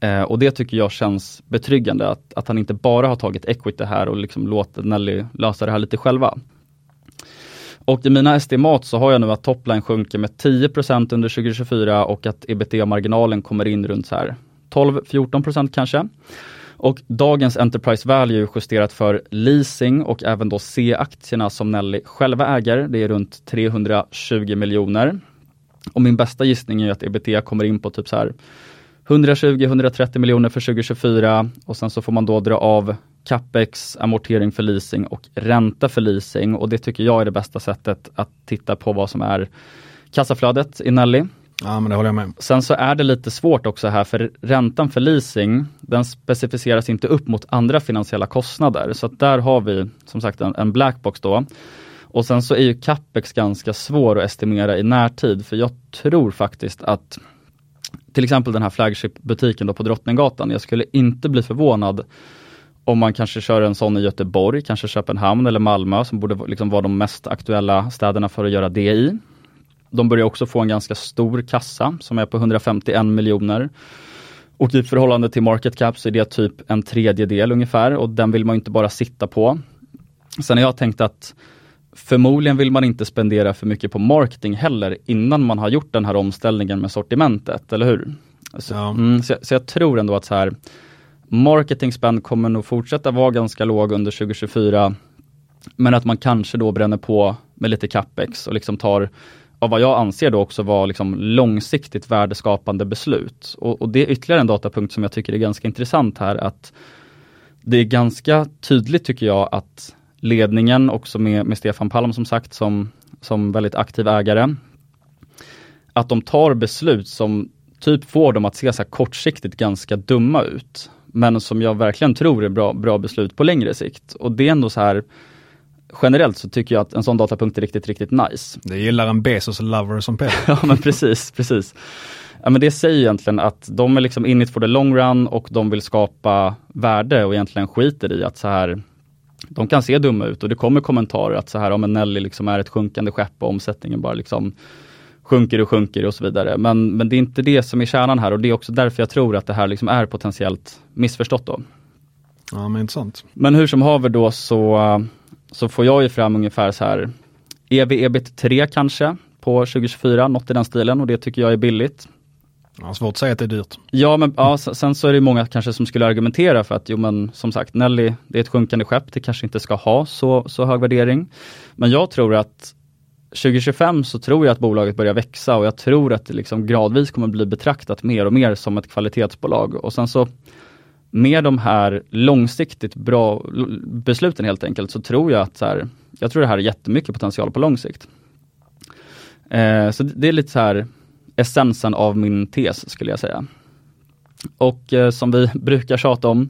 Eh, och det tycker jag känns betryggande att, att han inte bara har tagit equity här och liksom låtit Nelly lösa det här lite själva. Och i mina estimat så har jag nu att topline sjunker med 10% under 2024 och att ebitda-marginalen kommer in runt så här 12-14% kanske. Och dagens Enterprise Value justerat för leasing och även då C-aktierna som Nelly själva äger, det är runt 320 miljoner. Och min bästa gissning är att ebitda kommer in på typ så här 120-130 miljoner för 2024 och sen så får man då dra av capex, amortering för leasing och ränta för leasing och det tycker jag är det bästa sättet att titta på vad som är kassaflödet i Nelly. Ja men det håller jag med Sen så är det lite svårt också här för räntan för leasing den specificeras inte upp mot andra finansiella kostnader så att där har vi som sagt en, en blackbox då. Och sen så är ju capex ganska svår att estimera i närtid för jag tror faktiskt att till exempel den här flagship-butiken på Drottninggatan, jag skulle inte bli förvånad om man kanske kör en sån i Göteborg, kanske Köpenhamn eller Malmö som borde liksom vara de mest aktuella städerna för att göra det i. De börjar också få en ganska stor kassa som är på 151 miljoner. Och i förhållande till market cap så är det typ en tredjedel ungefär och den vill man inte bara sitta på. Sen har jag tänkt att förmodligen vill man inte spendera för mycket på marketing heller innan man har gjort den här omställningen med sortimentet, eller hur? Så, ja. mm, så, så, jag tror ändå att så här marketing spend kommer nog fortsätta vara ganska låg under 2024. Men att man kanske då bränner på med lite capex och liksom tar av vad jag anser då också vara liksom långsiktigt värdeskapande beslut. Och, och, det är ytterligare en datapunkt som jag tycker är ganska intressant här att det är ganska tydligt tycker jag att ledningen också med, med Stefan Palm som sagt som, som väldigt aktiv ägare. Att de tar beslut som typ får dem att se så kortsiktigt ganska dumma ut. Men som jag verkligen tror är bra, bra beslut på längre sikt. Och det är ändå så här generellt så tycker jag att en sån datapunkt är riktigt, riktigt nice. Det gillar en Bezos-lover som Peter. ja men precis, precis. Ja men det säger egentligen att de är liksom in it for the long run och de vill skapa värde och egentligen skiter i att så här de kan se dumma ut och det kommer kommentarer att så här, om en Nelly liksom är ett sjunkande skepp och omsättningen bara liksom sjunker och sjunker och så vidare. Men, men det är inte det som är kärnan här och det är också därför jag tror att det här liksom är potentiellt missförstått då. Ja men intressant. Men hur som haver då så, så får jag ju fram ungefär så här EV ebit 3 kanske på 2024, något i den stilen och det tycker jag är billigt. Ja, svårt att säga att det är dyrt. Ja, men ja, sen så är det många kanske som skulle argumentera för att, jo men som sagt, Nelly, det är ett sjunkande skepp, det kanske inte ska ha så, så hög värdering. Men jag tror att 2025 så tror jag att bolaget börjar växa och jag tror att det liksom gradvis kommer bli betraktat mer och mer som ett kvalitetsbolag. Och sen så med de här långsiktigt bra besluten helt enkelt så tror jag att så här, jag tror det här är jättemycket potential på lång sikt. Eh, så det är lite så här essensen av min tes skulle jag säga. Och eh, som vi brukar tjata om,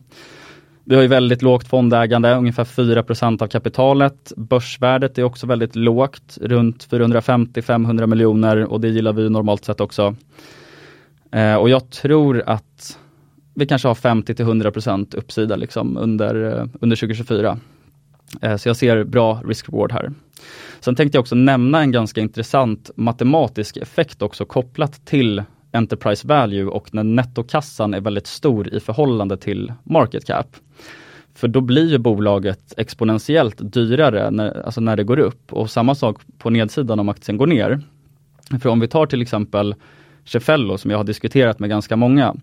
vi har ju väldigt lågt fondägande, ungefär 4% av kapitalet. Börsvärdet är också väldigt lågt, runt 450-500 miljoner och det gillar vi normalt sett också. Eh, och jag tror att vi kanske har 50 till 100 % uppsida liksom under, eh, under 2024. Eh, så jag ser bra risk-reward här. Sen tänkte jag också nämna en ganska intressant matematisk effekt också kopplat till Enterprise Value och när nettokassan är väldigt stor i förhållande till market cap. För då blir ju bolaget exponentiellt dyrare när, alltså när det går upp och samma sak på nedsidan om aktien går ner. För om vi tar till exempel Cefello som jag har diskuterat med ganska många.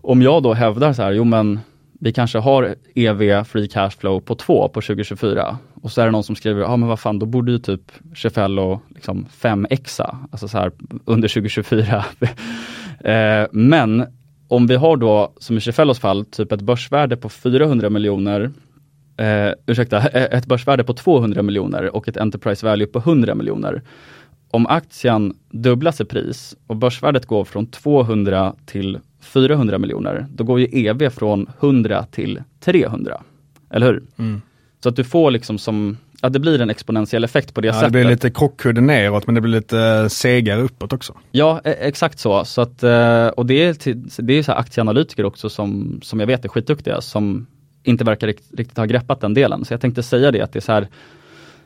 Om jag då hävdar så här, jo men vi kanske har EV free cash flow på 2 på 2024 och så är det någon som skriver, ja men vad fan då borde ju typ Cefello liksom 5xa, alltså så här under 2024. eh, men om vi har då, som i Cefellos fall, typ ett börsvärde på 400 miljoner eh, ursäkta, eh, ett börsvärde på 200 miljoner och ett Enterprise Value på 100 miljoner. Om aktien dubblas i pris och börsvärdet går från 200 till 400 miljoner, då går ju EV från 100 till 300. Eller hur? Mm. Så att du får liksom som, ja det blir en exponentiell effekt på det Ja, sättet. det blir lite krockkudde neråt men det blir lite segare uppåt också. Ja, e- exakt så. så att, eh, och det är, till, det är så aktieanalytiker också som, som jag vet är skitduktiga som inte verkar rikt, riktigt ha greppat den delen. Så jag tänkte säga det att det är så här,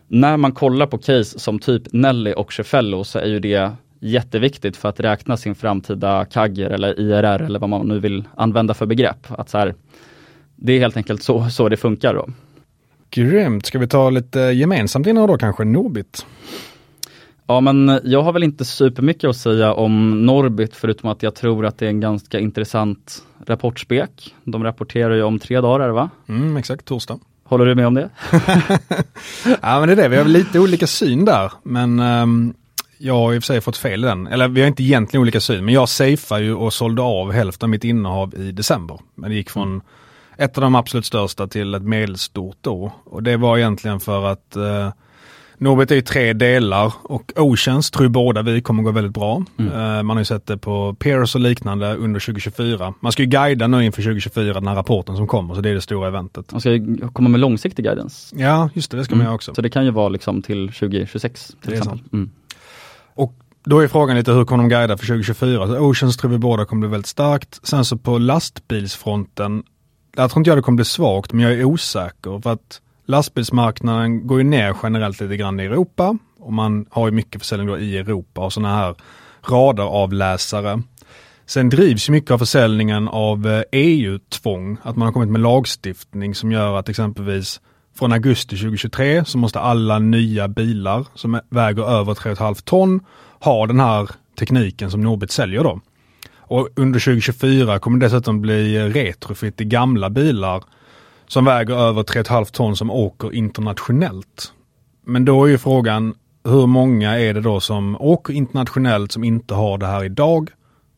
när man kollar på case som typ Nelly och Cefello så är ju det jätteviktigt för att räkna sin framtida kagger eller IRR eller vad man nu vill använda för begrepp. Att så här, det är helt enkelt så, så det funkar då. Grymt, ska vi ta lite gemensamt innan då kanske Nobit? Ja men jag har väl inte supermycket att säga om Norbit förutom att jag tror att det är en ganska intressant rapportspek. De rapporterar ju om tre dagar va? Mm, exakt, torsdag. Håller du med om det? Ja men det är det, vi har lite olika syn där. Men um, jag har i och för sig fått fel i den. Eller vi har inte egentligen olika syn, men jag safeade ju och sålde av hälften av mitt innehav i december. Men det gick från ett av de absolut största till ett medelstort då. Och det var egentligen för att uh, Nobit är ju tre delar och Oceans tror båda vi kommer gå väldigt bra. Mm. Eh, man har ju sett det på peers och liknande under 2024. Man ska ju guida nu inför 2024 den här rapporten som kommer, så det är det stora eventet. De ska ju komma med långsiktig guidance. Ja, just det, det ska man göra också. Så det kan ju vara liksom till 2026 till Det exempel. Och då är frågan lite hur kommer de guida för 2024? Så Oceans tror vi båda kommer bli väldigt starkt. Sen så på lastbilsfronten, där tror inte jag det kommer bli svagt, men jag är osäker för att lastbilsmarknaden går ju ner generellt lite grann i Europa och man har ju mycket försäljning då i Europa och sådana här radaravläsare. Sen drivs mycket av försäljningen av eh, e EU-tvång, att man har kommit med lagstiftning som gör att exempelvis från augusti 2023 så måste alla nya bilar som väger över 3,5 ton ha den här tekniken som Norbit säljer då. Och under 2024 kommer det dessutom bli retrofit i gamla bilar som väger över 3,5 ton som åker internationellt. Men då är ju frågan, hur många är det då som åker internationellt som inte har det här idag?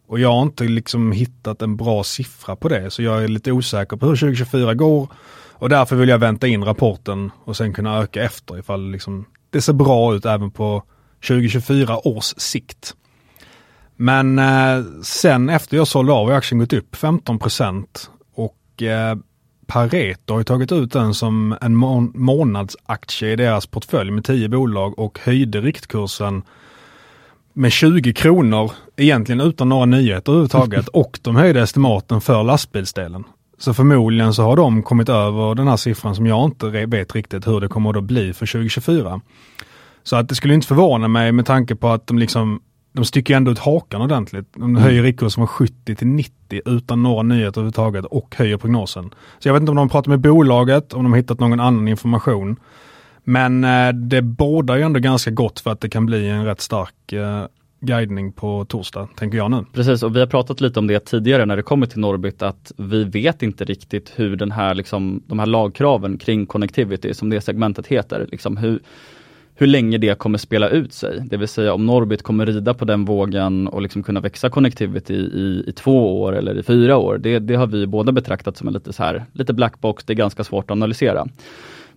Och jag har inte liksom hittat en bra siffra på det, så jag är lite osäker på hur 2024 går. Och därför vill jag vänta in rapporten och sen kunna öka efter ifall liksom det ser bra ut även på 2024 års sikt. Men eh, sen efter jag sålde av har aktien gått upp 15% och eh, Pareto har tagit ut den som en må månadsaktie i deras portfölj med 10 bolag och höjde riktkursen med 20 kronor, egentligen utan några nyheter överhuvudtaget och de höjde estimaten för lastbilsdelen. Så förmodligen så har de kommit över den här siffran som jag inte vet riktigt hur det kommer att bli för 2024. Så att det skulle inte förvåna mig med tanke på att de liksom de sticker ändå ut hakan ordentligt. De höjer riktkursen från 70 till 90 utan några nyheter överhuvudtaget och höjer prognosen. Så jag vet inte om de pratar med bolaget, om de har hittat någon annan information. Men eh, det bådar ju ändå ganska gott för att det kan bli en rätt stark eh, guidning på torsdag, tänker jag nu. Precis, och vi har pratat lite om det tidigare när det kommer till Norbit att vi vet inte riktigt hur den här, liksom, de här lagkraven kring connectivity, som det segmentet heter, liksom hur, hur länge det kommer spela ut sig. Det vill säga om Norbit kommer rida på den vågen och liksom kunna växa connectivity i, i två år eller i fyra år. Det, det har vi båda betraktat som en lite så här, lite blackbox, det är ganska svårt att analysera.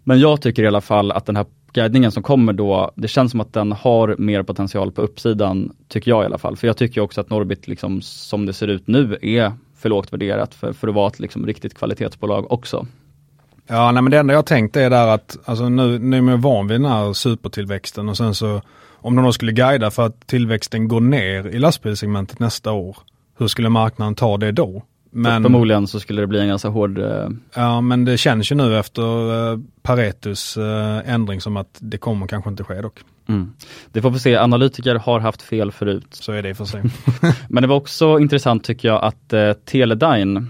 Men jag tycker i alla fall att den här guidningen som kommer då, det känns som att den har mer potential på uppsidan, tycker jag i alla fall. För jag tycker också att Norbit, liksom, som det ser ut nu, är för lågt värderat för, för att vara ett liksom, riktigt kvalitetsbolag också. Ja, nej, men det enda jag tänkt är där att alltså, nu, nu är man van vid den här supertillväxten och sen så om de då skulle guida för att tillväxten går ner i lastbilssegmentet nästa år, hur skulle marknaden ta det då? Men, förmodligen så skulle det bli en ganska hård... Eh... Ja men det känns ju nu efter eh, Paretos eh, ändring som att det kommer kanske inte ske dock. Mm. Det får vi se, analytiker har haft fel förut. Så är det för sig. men det var också intressant tycker jag att eh, Teledyne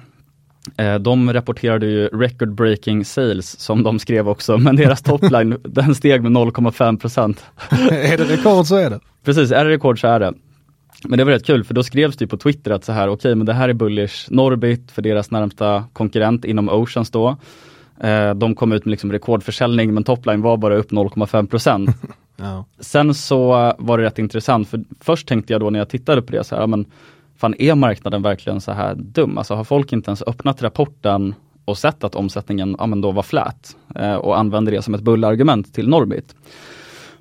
eh, de rapporterade ju record breaking sales som de skrev också, men deras topline den steg med 0,5 procent. är det rekord så är det. Precis, är det rekord så är det. Men det var rätt kul för då skrevs det på Twitter att så här, okej okay, men det här är bullish Norbit för deras närmsta konkurrent inom Oceans då. Eh, de kom ut med liksom rekordförsäljning men topline var bara upp 0,5 ja. Sen så var det rätt intressant för först tänkte jag då när jag tittade på det så här, men fan är marknaden verkligen så här dum? Alltså har folk inte ens öppnat rapporten och sett att omsättningen ja, men då var flat eh, och använder det som ett bullargument till Norbit.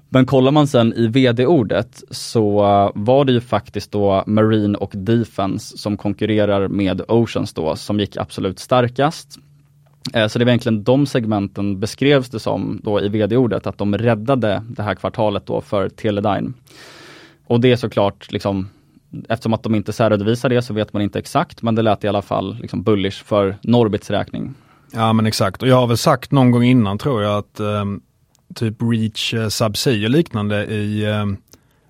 Men kollar man sen i vd-ordet så eh, var det ju faktiskt då Marine och Defense som konkurrerar med Oceans då som gick absolut starkast. Eh, så det var egentligen de segmenten beskrevs det som då i vd-ordet att de räddade det här kvartalet då för Teledyne. Och det är såklart liksom Eftersom att de inte särredovisar det så vet man inte exakt men det lät i alla fall liksom bullish för Norbits räkning. Ja men exakt och jag har väl sagt någon gång innan tror jag att um typ Reach eh, Subsea och liknande i eh,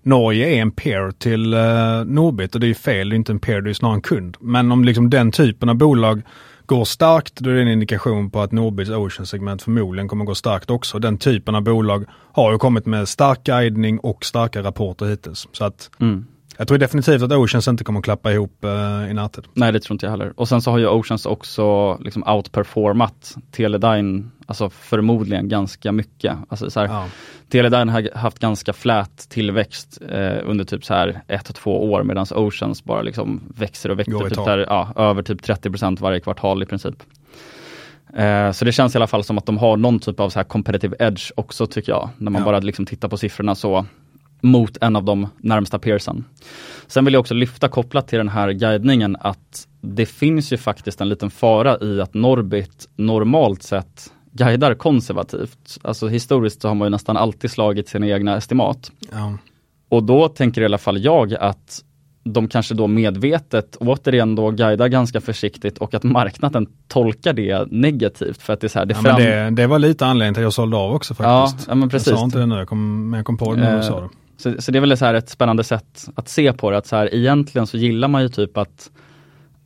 Norge är en peer till eh, Norbit och det är fel, det är inte en peer, det är snarare en kund. Men om liksom den typen av bolag går starkt, då är det en indikation på att Norbits Ocean-segment förmodligen kommer gå starkt också. Den typen av bolag har ju kommit med stark guidning och starka rapporter hittills. Så att mm. Jag tror definitivt att Oceans inte kommer att klappa ihop uh, i närtid. Nej det tror inte jag heller. Och sen så har ju Oceans också liksom outperformat Teledyne, alltså förmodligen ganska mycket. Alltså så här, ja. Teledyne har haft ganska flät tillväxt eh, under typ så här ett, två år medan Oceans bara liksom växer och växer typ där, ja, över typ 30% varje kvartal i princip. Eh, så det känns i alla fall som att de har någon typ av så här competitive edge också tycker jag. När man ja. bara liksom tittar på siffrorna så mot en av de närmsta peersen. Sen vill jag också lyfta kopplat till den här guidningen att det finns ju faktiskt en liten fara i att Norbit normalt sett guidar konservativt. Alltså historiskt så har man ju nästan alltid slagit sina egna estimat. Ja. Och då tänker i alla fall jag att de kanske då medvetet återigen då guidar ganska försiktigt och att marknaden tolkar det negativt för att det är så här, det, ja, fram... det, det, var lite anledningen till att jag sålde av också faktiskt. Ja, ja men precis. Jag sa inte det nu, jag kom, men jag kom på det när du eh, sa det. Så, så det är väl så här ett spännande sätt att se på det, att så här, egentligen så gillar man ju typ att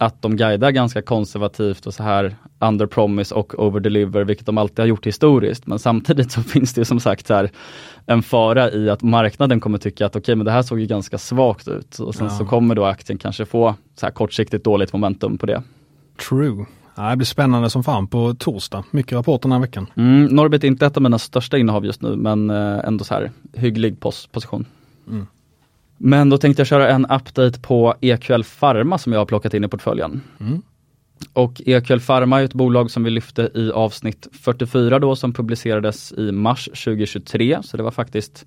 att de guidar ganska konservativt och så här under promise och over deliver, vilket de alltid har gjort historiskt. Men samtidigt så finns det som sagt här, en fara i att marknaden kommer tycka att okej, okay, men det här såg ju ganska svagt ut och sen ja. så kommer då aktien kanske få så här kortsiktigt dåligt momentum på det. True. Ja, det blir spännande som fan på torsdag. Mycket rapporter den här veckan. Mm, Norbit är inte ett av mina största innehav just nu, men eh, ändå så här hygglig pos position. Mm. Men då tänkte jag köra en update på EQL Pharma som jag har plockat in i portföljen. Mm. Och EQL Pharma är ett bolag som vi lyfte i avsnitt 44 då som publicerades i mars 2023. Så det var faktiskt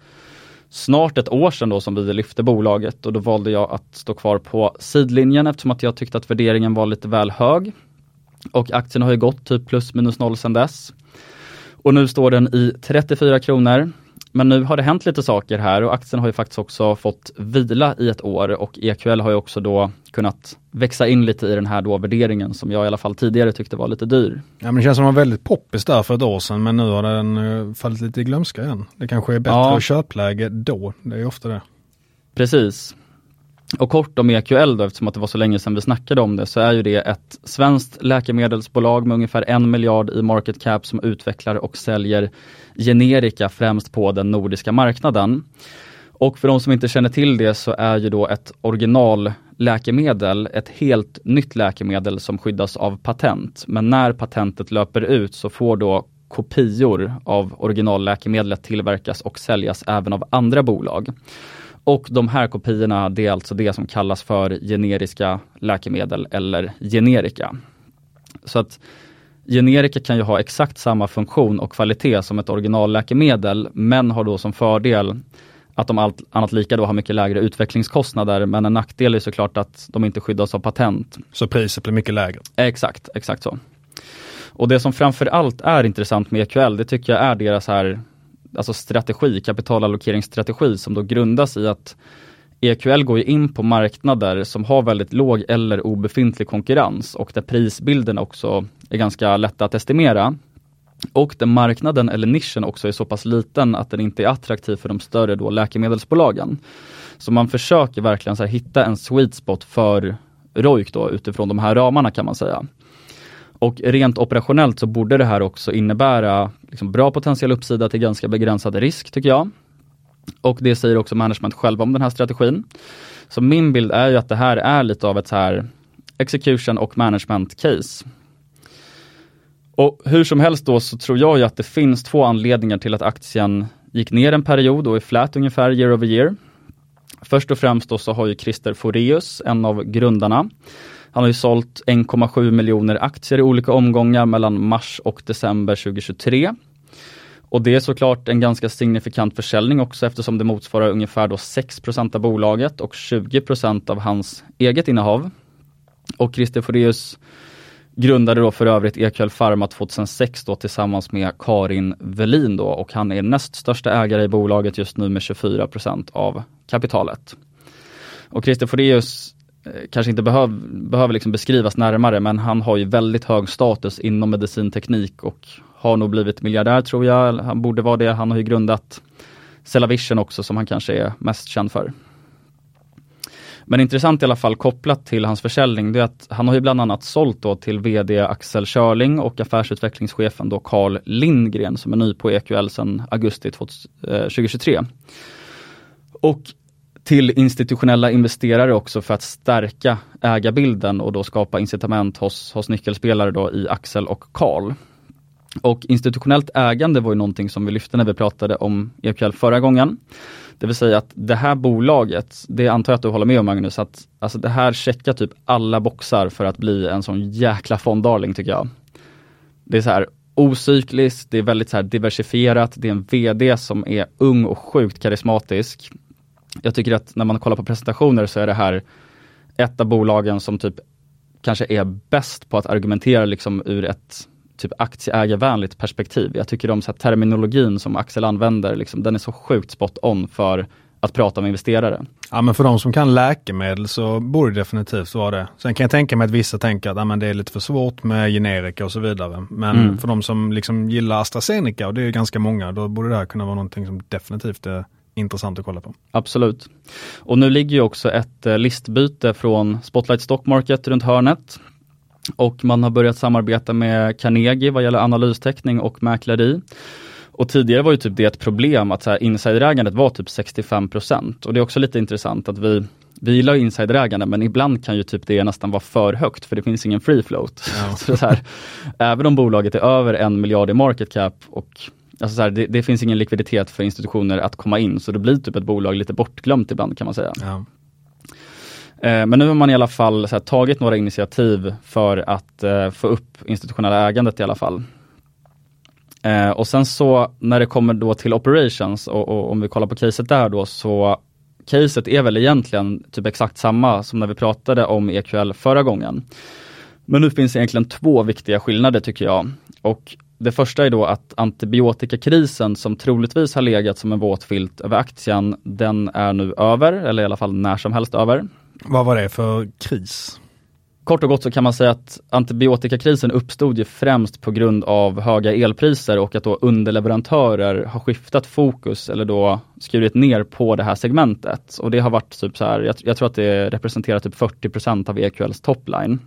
snart ett år sedan då som vi lyfte bolaget och då valde jag att stå kvar på sidlinjen eftersom att jag tyckte att värderingen var lite väl hög. Och aktien har ju gått typ plus minus noll sedan dess. Och nu står den i 34 kronor. Men nu har det hänt lite saker här och aktien har ju faktiskt också fått vila i ett år och EQL har ju också då kunnat växa in lite i den här då värderingen som jag i alla fall tidigare tyckte var lite dyr. Ja men det känns som att den var väldigt poppis där för ett år sedan men nu har den uh, fallit lite i glömska igen. Det kanske är bättre ja. köpläge då, det är ofta det. Precis. Och kort om EQL då, eftersom att det var så länge sedan vi snackade om det, så är ju det ett svenskt läkemedelsbolag med ungefär en miljard i market cap som utvecklar och säljer generika främst på den nordiska marknaden. Och för de som inte känner till det så är ju då ett originalläkemedel ett helt nytt läkemedel som skyddas av patent. Men när patentet löper ut så får då kopior av originalläkemedlet tillverkas och säljas även av andra bolag. Och de här kopiorna, det är alltså det som kallas för generiska läkemedel eller generika. Så att generika kan ju ha exakt samma funktion och kvalitet som ett originalläkemedel, men har då som fördel att de allt annat lika då har mycket lägre utvecklingskostnader, men en nackdel är såklart att de inte skyddas av patent. Så priset blir mycket lägre? Exakt, exakt så. Och det som framförallt är intressant med EQL, det tycker jag är deras här alltså strategi, kapitalallokeringsstrategi som då grundas i att EQL går ju in på marknader som har väldigt låg eller obefintlig konkurrens och där prisbilden också är ganska lätt att estimera. Och där marknaden eller nischen också är så pass liten att den inte är attraktiv för de större då läkemedelsbolagen. Så man försöker verkligen så hitta en sweet spot för ROIK då utifrån de här ramarna kan man säga. Och rent operationellt så borde det här också innebära liksom bra potentiell uppsida till ganska begränsad risk tycker jag. Och det säger också management själva om den här strategin. Så min bild är ju att det här är lite av ett så här execution och management case. Och hur som helst då så tror jag ju att det finns två anledningar till att aktien gick ner en period och är flat ungefär year over year. Först och främst då så har ju Christer Foreus, en av grundarna, han har ju sålt 1,7 miljoner aktier i olika omgångar mellan mars och december 2023. Och det är såklart en ganska signifikant försäljning också eftersom det motsvarar ungefär då 6% av bolaget och 20% av hans eget innehav. Och Christer Foreus grundade då för övrigt EQL Pharma 2006 då tillsammans med Karin Velin då och han är näst största ägare i bolaget just nu med 24% av kapitalet. Och Christer Foreus Eh, kanske inte behöv, behöver liksom beskrivas närmare men han har ju väldigt hög status inom medicinteknik och har nog blivit miljardär tror jag. Han borde vara det. Han har ju grundat Cellavision också som han kanske är mest känd för. Men intressant i alla fall kopplat till hans försäljning, det är att han har ju bland annat sålt då till VD Axel Körling och affärsutvecklingschefen då Carl Lindgren som är ny på EQL sedan augusti 2023. Eh, och till institutionella investerare också för att stärka ägarbilden och då skapa incitament hos, hos nyckelspelare då i Axel och Carl. Och institutionellt ägande var ju någonting som vi lyfte när vi pratade om EQL förra gången. Det vill säga att det här bolaget, det antar jag att du håller med om Magnus, att alltså det här checkar typ alla boxar för att bli en sån jäkla fonddarling tycker jag. Det är så här ocykliskt, det är väldigt så här diversifierat, det är en VD som är ung och sjukt karismatisk. Jag tycker att när man kollar på presentationer så är det här ett av bolagen som typ kanske är bäst på att argumentera liksom ur ett typ aktieägarvänligt perspektiv. Jag tycker om så här, terminologin som Axel använder, liksom, den är så sjukt spot on för att prata med investerare. Ja men för de som kan läkemedel så borde det definitivt vara det. Sen kan jag tänka mig att vissa tänker att ja, men det är lite för svårt med generika och så vidare. Men mm. för de som liksom gillar AstraZeneca, och det är ganska många, då borde det här kunna vara någonting som definitivt är intressant att kolla på. Absolut. Och nu ligger ju också ett eh, listbyte från Spotlight Stock Market runt hörnet. Och man har börjat samarbeta med Carnegie vad gäller analystäckning och mäkleri. Och tidigare var ju typ det ett problem att så här, insiderägandet var typ 65% och det är också lite intressant att vi vi gillar insiderägande men ibland kan ju typ det nästan vara för högt för det finns ingen free float. Ja. så här, även om bolaget är över en miljard i market cap och alltså så här, det, det, finns ingen likviditet för institutioner att komma in så det blir typ ett bolag lite bortglömt ibland kan man säga. Ja. Eh, men nu har man i alla fall här, tagit några initiativ för att eh, få upp institutionella ägandet i alla fall. Eh, och sen så när det kommer då till operations och, och, om vi kollar på caset där då så caset är väl egentligen typ exakt samma som när vi pratade om EQL förra gången. Men nu finns egentligen två viktiga skillnader tycker jag. Och det första är då att antibiotikakrisen som troligtvis har legat som en våt filt över aktien, den är nu över, eller i alla fall när som helst över. Vad var det för kris? Kort och gott så kan man säga att antibiotikakrisen uppstod ju främst på grund av höga elpriser och att då underleverantörer har skiftat fokus eller då skurit ner på det här segmentet. Och det har varit typ så här, jag, jag tror att det representerar typ 40% av EQLs topline.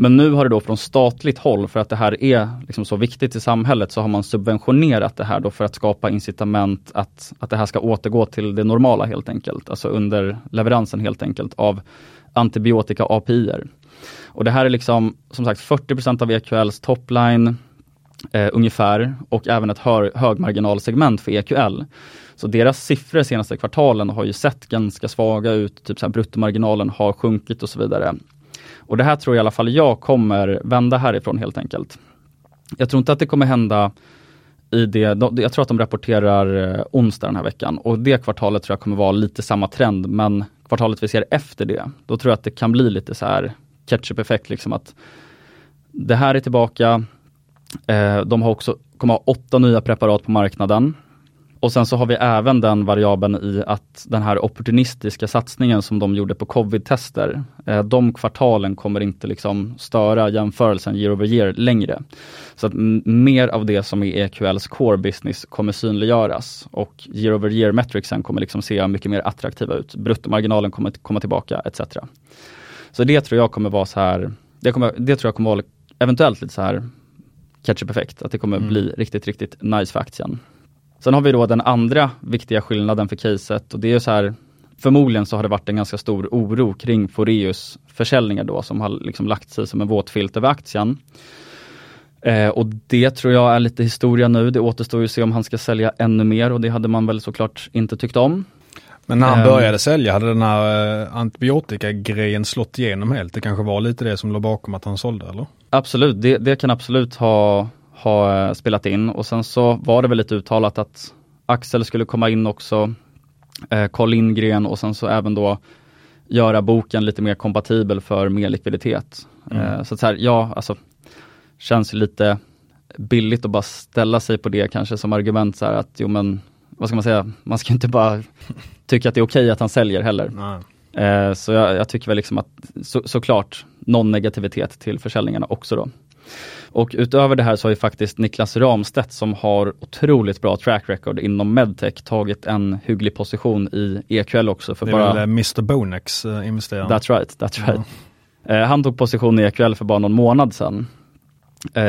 Men nu har det då från statligt håll, för att det här är liksom så viktigt i samhället, så har man subventionerat det här då för att skapa incitament att, att det här ska återgå till det normala helt enkelt. Alltså under leveransen helt enkelt av antibiotika API-er. Och det här är liksom som sagt 40% av EQLs topline eh, ungefär och även ett hör, högmarginalsegment för EQL. Så deras siffror senaste kvartalen har ju sett ganska svaga ut, typ så här bruttomarginalen har sjunkit och så vidare. Och det här tror i alla fall jag kommer vända härifrån helt enkelt. Jag tror inte att det kommer hända i det, jag tror att de rapporterar eh, onsdag den här veckan och det kvartalet tror jag kommer vara lite samma trend men kvartalet vi ser efter det, då tror jag att det kan bli lite så här catch-up-effekt liksom att det här är tillbaka. Eh, de har också, kommer ha åtta nya preparat på marknaden och sen så har vi även den variabeln i att den här opportunistiska satsningen som de gjorde på covid-tester, eh, de kvartalen kommer inte liksom störa jämförelsen year over year längre. Så att mer av det som är EQLs core business kommer synliggöras och year over year metricsen kommer liksom se mycket mer attraktiva ut. Bruttomarginalen kommer komma tillbaka etc. Så det tror jag kommer vara så här, det, kommer, det tror jag kommer vara eventuellt lite så här catch-up-effekt, att det kommer mm. bli riktigt, riktigt nice för aktien. Sen har vi då den andra viktiga skillnaden för caset och det är så här Förmodligen så har det varit en ganska stor oro kring Foreus försäljningar då som har liksom lagt sig som en våt filt över aktien. Eh, och det tror jag är lite historia nu. Det återstår ju att se om han ska sälja ännu mer och det hade man väl såklart inte tyckt om. Men när han eh, började sälja, hade den här eh, antibiotikagrejen slått igenom helt? Det kanske var lite det som låg bakom att han sålde eller? Absolut, det, det kan absolut ha ha eh, spelat in och sen så var det väl lite uttalat att Axel skulle komma in också, eh, Carl Lindgren och sen så även då göra boken lite mer kompatibel för mer likviditet. Mm. Eh, så att så här, ja, alltså känns lite billigt att bara ställa sig på det kanske som argument så här att jo men vad ska man säga, man ska inte bara tycka att det är okej okay att han säljer heller. Eh, så jag, jag, tycker väl liksom att så, såklart någon negativitet till försäljningarna också då. Och utöver det här så har ju faktiskt Niklas Ramstedt som har otroligt bra track record inom medtech tagit en hygglig position i EQL också. För det är bara... väl eh, Mr Bonex äh, investeraren? That's right, that's right. Mm. han tog position i EQL för bara någon månad sedan.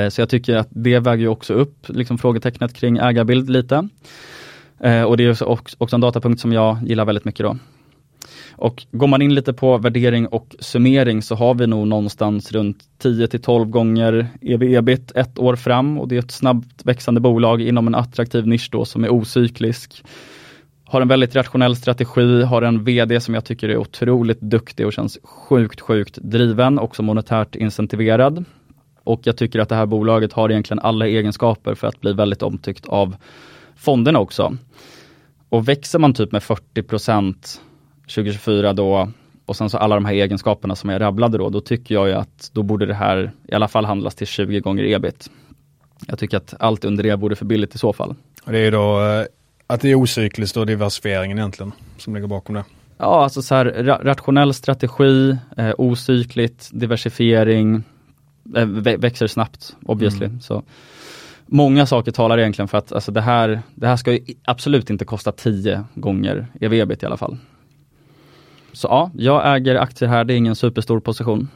så jag tycker att det väger ju också upp liksom frågetecknet kring ägarbild lite. och det är också en datapunkt som jag gillar väldigt mycket då. Och går man in lite på värdering och summering så har vi nog någonstans runt 10 till 12 gånger ev-ebit ett år fram och det är ett snabbt växande bolag inom en attraktiv nisch då som är ocyklisk. Har en väldigt rationell strategi, har en VD som jag tycker är otroligt duktig och känns sjukt, sjukt driven, också monetärt incentiverad. Och jag tycker att det här bolaget har egentligen alla egenskaper för att bli väldigt omtyckt av fonderna också. Och växer man typ med 40 2024 då och sen så alla de här egenskaperna som jag rabblade då, då tycker jag ju att då borde det här i alla fall handlas till 20 gånger ebit. Jag tycker att allt under det borde för billigt i så fall. Och det är då eh, att det är ocykliskt och diversifieringen egentligen som ligger bakom det? Ja, alltså så här ra rationell strategi, eh, ocykligt, diversifiering, eh, växer snabbt obviously. Mm. Så Många saker talar egentligen för att alltså det, här, det här ska absolut inte kosta 10 gånger ev-ebit i alla fall. Så ja, jag äger aktier här, det är ingen superstor position.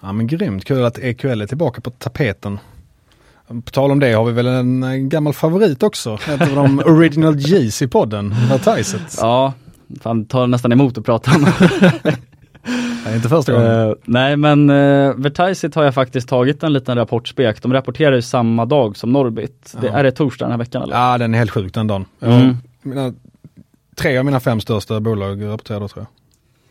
Ja men grymt, kul att EQL är tillbaka på tapeten. På tal om det har vi väl en gammal favorit också, ett av de original G's i podden, Vertiset. Ja, fan tar nästan emot att prata om. Nej, inte första gången. Uh, nej men uh, Vertiset har jag faktiskt tagit en liten rapportspek. De rapporterar ju samma dag som Norbit. Det, är det torsdag den här veckan eller? Ja den är helt sjuk den dagen. Mm. Mina, tre av mina fem största bolag rapporterar då tror jag.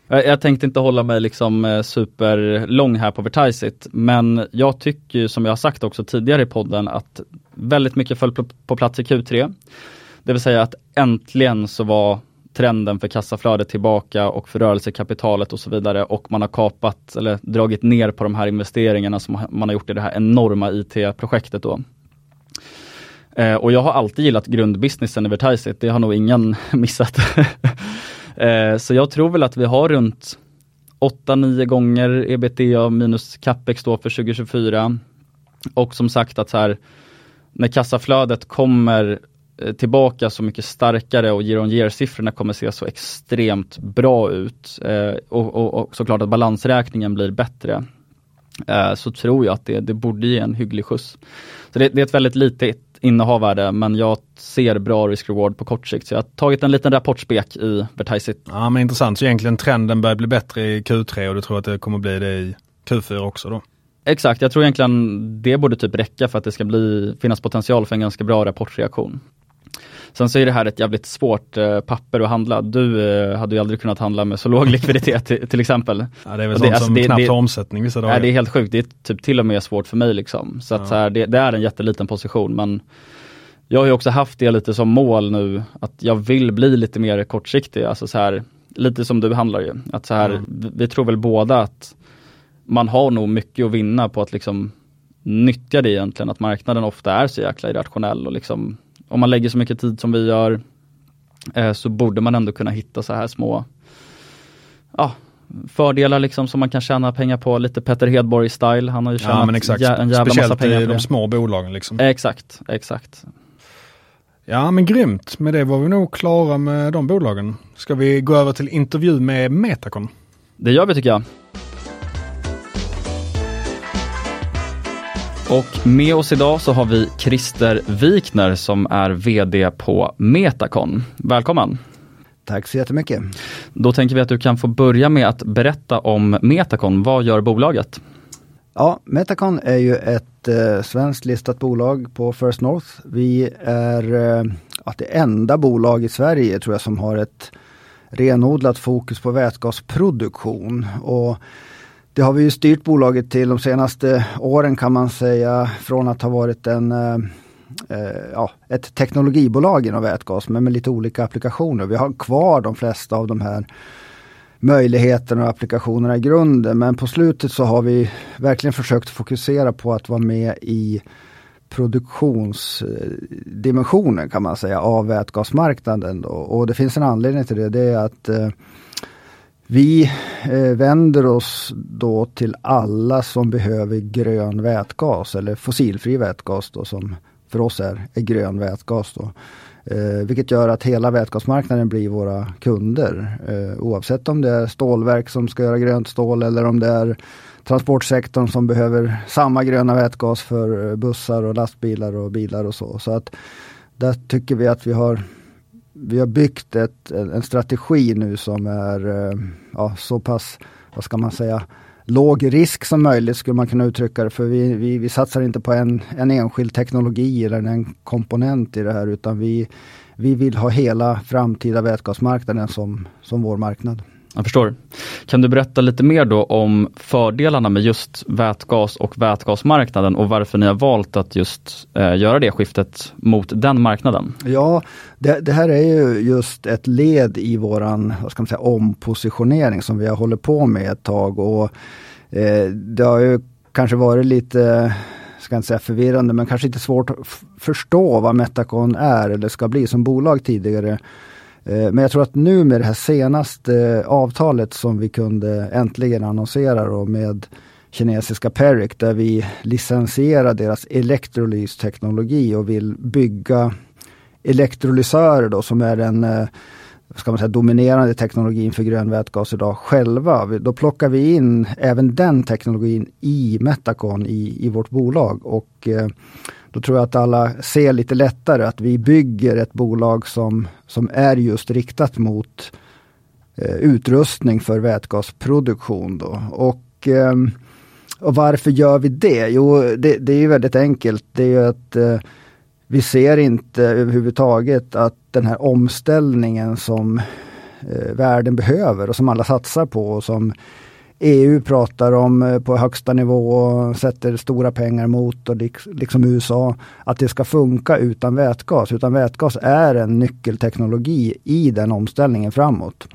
Jag tänkte inte hålla mig liksom eh, superlång här på Vertiseit, men jag tycker som jag har sagt också tidigare i podden att väldigt mycket föll på plats i Q3. Det vill säga att äntligen så var trenden för kassaflödet tillbaka och för rörelsekapitalet och så vidare och man har kapat eller dragit ner på de här investeringarna som man har gjort i det här enorma IT-projektet då. Eh, och jag har alltid gillat grundbusinessen i Vertiseit, det har nog ingen missat. Eh, så jag tror väl att vi har runt 8-9 gånger ebitda minus capex då för 2024. Och som sagt att så här, när kassaflödet kommer eh, tillbaka så mycket starkare och year on year siffrorna kommer se så extremt bra ut eh, och, och, och, såklart att balansräkningen blir bättre. Eh, så tror jag att det, det borde ge en hygglig skjuts. Så det, det är ett väldigt litet innehav är det, men jag ser bra risk-reward på kort sikt. Så jag har tagit en liten rapportspek i Vertisit. Ja men intressant, så egentligen trenden börjar bli bättre i Q3 och du tror att det kommer bli det i Q4 också då? Exakt, jag tror egentligen det borde typ räcka för att det ska bli, finnas potential för en ganska bra rapportreaktion. Sen så är det här ett jävligt svårt eh, papper att handla. Du eh, hade ju aldrig kunnat handla med så låg likviditet till, till, exempel. Ja, det är väl sånt alltså, som det, knappt har omsättning vissa dagar. Nej, det är helt sjukt. Det är typ till och med svårt för mig liksom. Så, att, ja. så här, det, det, är en jätteliten position men jag har ju också haft det lite som mål nu att jag vill bli lite mer kortsiktig. Alltså så här, lite som du handlar ju. Att så här, mm. vi, vi tror väl båda att man har nog mycket att vinna på att liksom nyttja det egentligen, att marknaden ofta är så jäkla irrationell och liksom om man lägger så mycket tid som vi gör, eh, så borde man ändå kunna hitta så här små ja, fördelar liksom som man kan tjäna pengar på, lite Petter Hedborg-style. Han har ju tjänat Ja exakt. jä- en jävla Speciellt massa pengar i på de små bolagen liksom. Exakt, exakt. Ja men grymt, med det var vi nog klara med de bolagen. Ska vi gå över till intervju med Metacon? Det gör vi tycker jag. Och med oss idag så har vi Christer Wikner som är VD på Metacon. Välkommen! Tack så jättemycket. Då tänker vi att du kan få börja med att berätta om Metacon. Vad gör bolaget? Ja, Metacon är ju ett eh, svenskt listat bolag på First North. Vi är eh, det enda bolag i Sverige tror jag som har ett renodlat fokus på vätgasproduktion. Och det har vi ju styrt bolaget till de senaste åren kan man säga från att ha varit en eh, eh, ja, ett teknologibolag inom vätgas men med lite olika applikationer. Vi har kvar de flesta av de här möjligheterna och applikationerna i grunden. Men på slutet så har vi verkligen försökt fokusera på att vara med i produktionsdimensionen kan man säga av vätgasmarknaden. Då. Och det finns en anledning till det. Det är att eh, vi eh, vänder oss då till alla som behöver grön vätgas eller fossilfri vätgas då som för oss är, är grön vätgas. Då. Eh, vilket gör att hela vätgasmarknaden blir våra kunder. Eh, oavsett om det är stålverk som ska göra grönt stål eller om det är transportsektorn som behöver samma gröna vätgas för eh, bussar och lastbilar och bilar och så. Så att där tycker vi att vi har vi har byggt ett, en strategi nu som är eh, ja, så pass, vad ska man säga, låg risk som möjligt skulle man kunna uttrycka det. För vi, vi, vi satsar inte på en, en enskild teknologi eller en komponent i det här utan vi, vi vill ha hela framtida vätgasmarknaden som, som vår marknad. Jag förstår. Kan du berätta lite mer då om fördelarna med just vätgas och vätgasmarknaden och varför ni har valt att just eh, göra det skiftet mot den marknaden? Ja, det, det här är ju just ett led i våran vad ska man säga, ompositionering som vi har hållit på med ett tag. Och, eh, det har ju kanske varit lite, ska inte säga förvirrande, men kanske inte svårt att förstå vad Metacon är eller ska bli som bolag tidigare. Eh, men jag tror att nu med det här senaste eh, avtalet som vi kunde äntligen annonsera då med kinesiska Peric där vi licensierar deras elektrolysteknologi och vill bygga elektrolysörer då som är den eh, ska man säga, dominerande teknologin för grön vätgas idag själva. Då plockar vi in även den teknologin i Metacon i, i vårt bolag och då tror jag att alla ser lite lättare att vi bygger ett bolag som, som är just riktat mot eh, utrustning för vätgasproduktion. Då. Och, eh, och varför gör vi det? Jo, det, det är ju väldigt enkelt. Det är ju att eh, vi ser inte överhuvudtaget att den här omställningen som eh, världen behöver och som alla satsar på och som EU pratar om eh, på högsta nivå och sätter stora pengar mot och liksom USA att det ska funka utan vätgas. Utan vätgas är en nyckelteknologi i den omställningen framåt.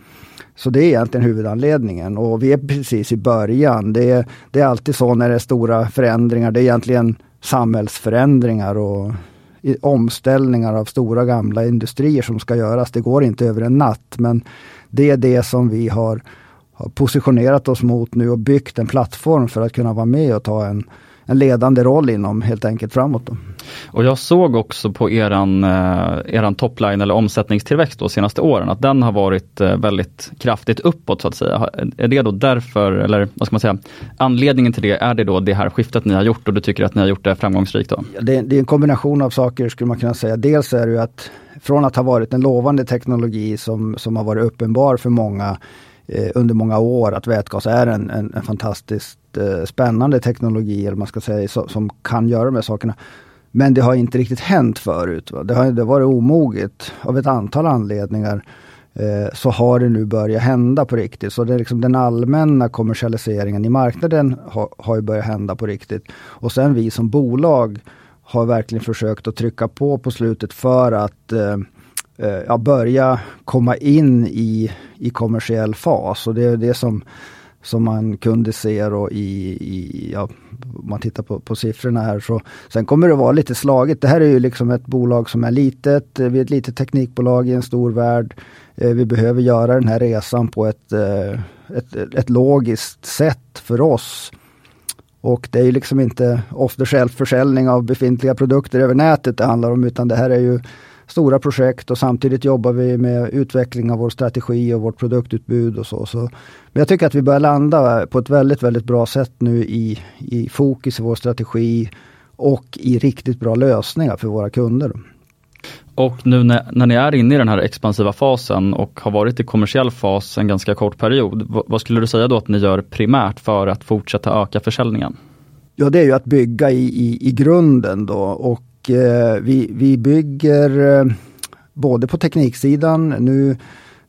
Så det är egentligen huvudanledningen och vi är precis i början. Det är, det är alltid så när det är stora förändringar. Det är egentligen samhällsförändringar och omställningar av stora gamla industrier som ska göras. Det går inte över en natt men det är det som vi har, har positionerat oss mot nu och byggt en plattform för att kunna vara med och ta en, en ledande roll inom helt enkelt framåt. Då. Och jag såg också på eran, eh, eran topline eller omsättningstillväxt de senaste åren att den har varit eh, väldigt kraftigt uppåt så att säga. Är det då därför, eller vad ska man säga, anledningen till det, är det då det här skiftet ni har gjort och du tycker att ni har gjort det framgångsrikt då? Det, det är en kombination av saker skulle man kunna säga. Dels är det ju att från att ha varit en lovande teknologi som, som har varit uppenbar för många eh, under många år att vätgas är en, en, en fantastiskt eh, spännande teknologi eller man ska säga så, som kan göra de här sakerna. Men det har inte riktigt hänt förut. Va? Det har det varit omoget av ett antal anledningar. Eh, så har det nu börjat hända på riktigt. Så det är liksom den allmänna kommersialiseringen i marknaden har, har ju börjat hända på riktigt. Och sen vi som bolag har verkligen försökt att trycka på på slutet för att eh, Eh, ja, börja komma in i, i kommersiell fas. Och det är det som som man kunde se då i, i ja, om man tittar på, på siffrorna här. Så, sen kommer det vara lite slagigt. Det här är ju liksom ett bolag som är litet. Eh, vi är ett litet teknikbolag i en stor värld. Eh, vi behöver göra den här resan på ett, ett, ett logiskt sätt för oss. Och det är ju liksom inte off the shelf försäljning av befintliga produkter över nätet det handlar om, utan det här är ju stora projekt och samtidigt jobbar vi med utveckling av vår strategi och vårt produktutbud och så. så. Men jag tycker att vi börjar landa på ett väldigt, väldigt bra sätt nu i, i fokus i vår strategi och i riktigt bra lösningar för våra kunder. Och nu när, när ni är inne i den här expansiva fasen och har varit i kommersiell fas en ganska kort period, vad, vad skulle du säga då att ni gör primärt för att fortsätta öka försäljningen? Ja, det är ju att bygga i, i, i grunden då och Eh, vi, vi bygger eh, både på tekniksidan, nu,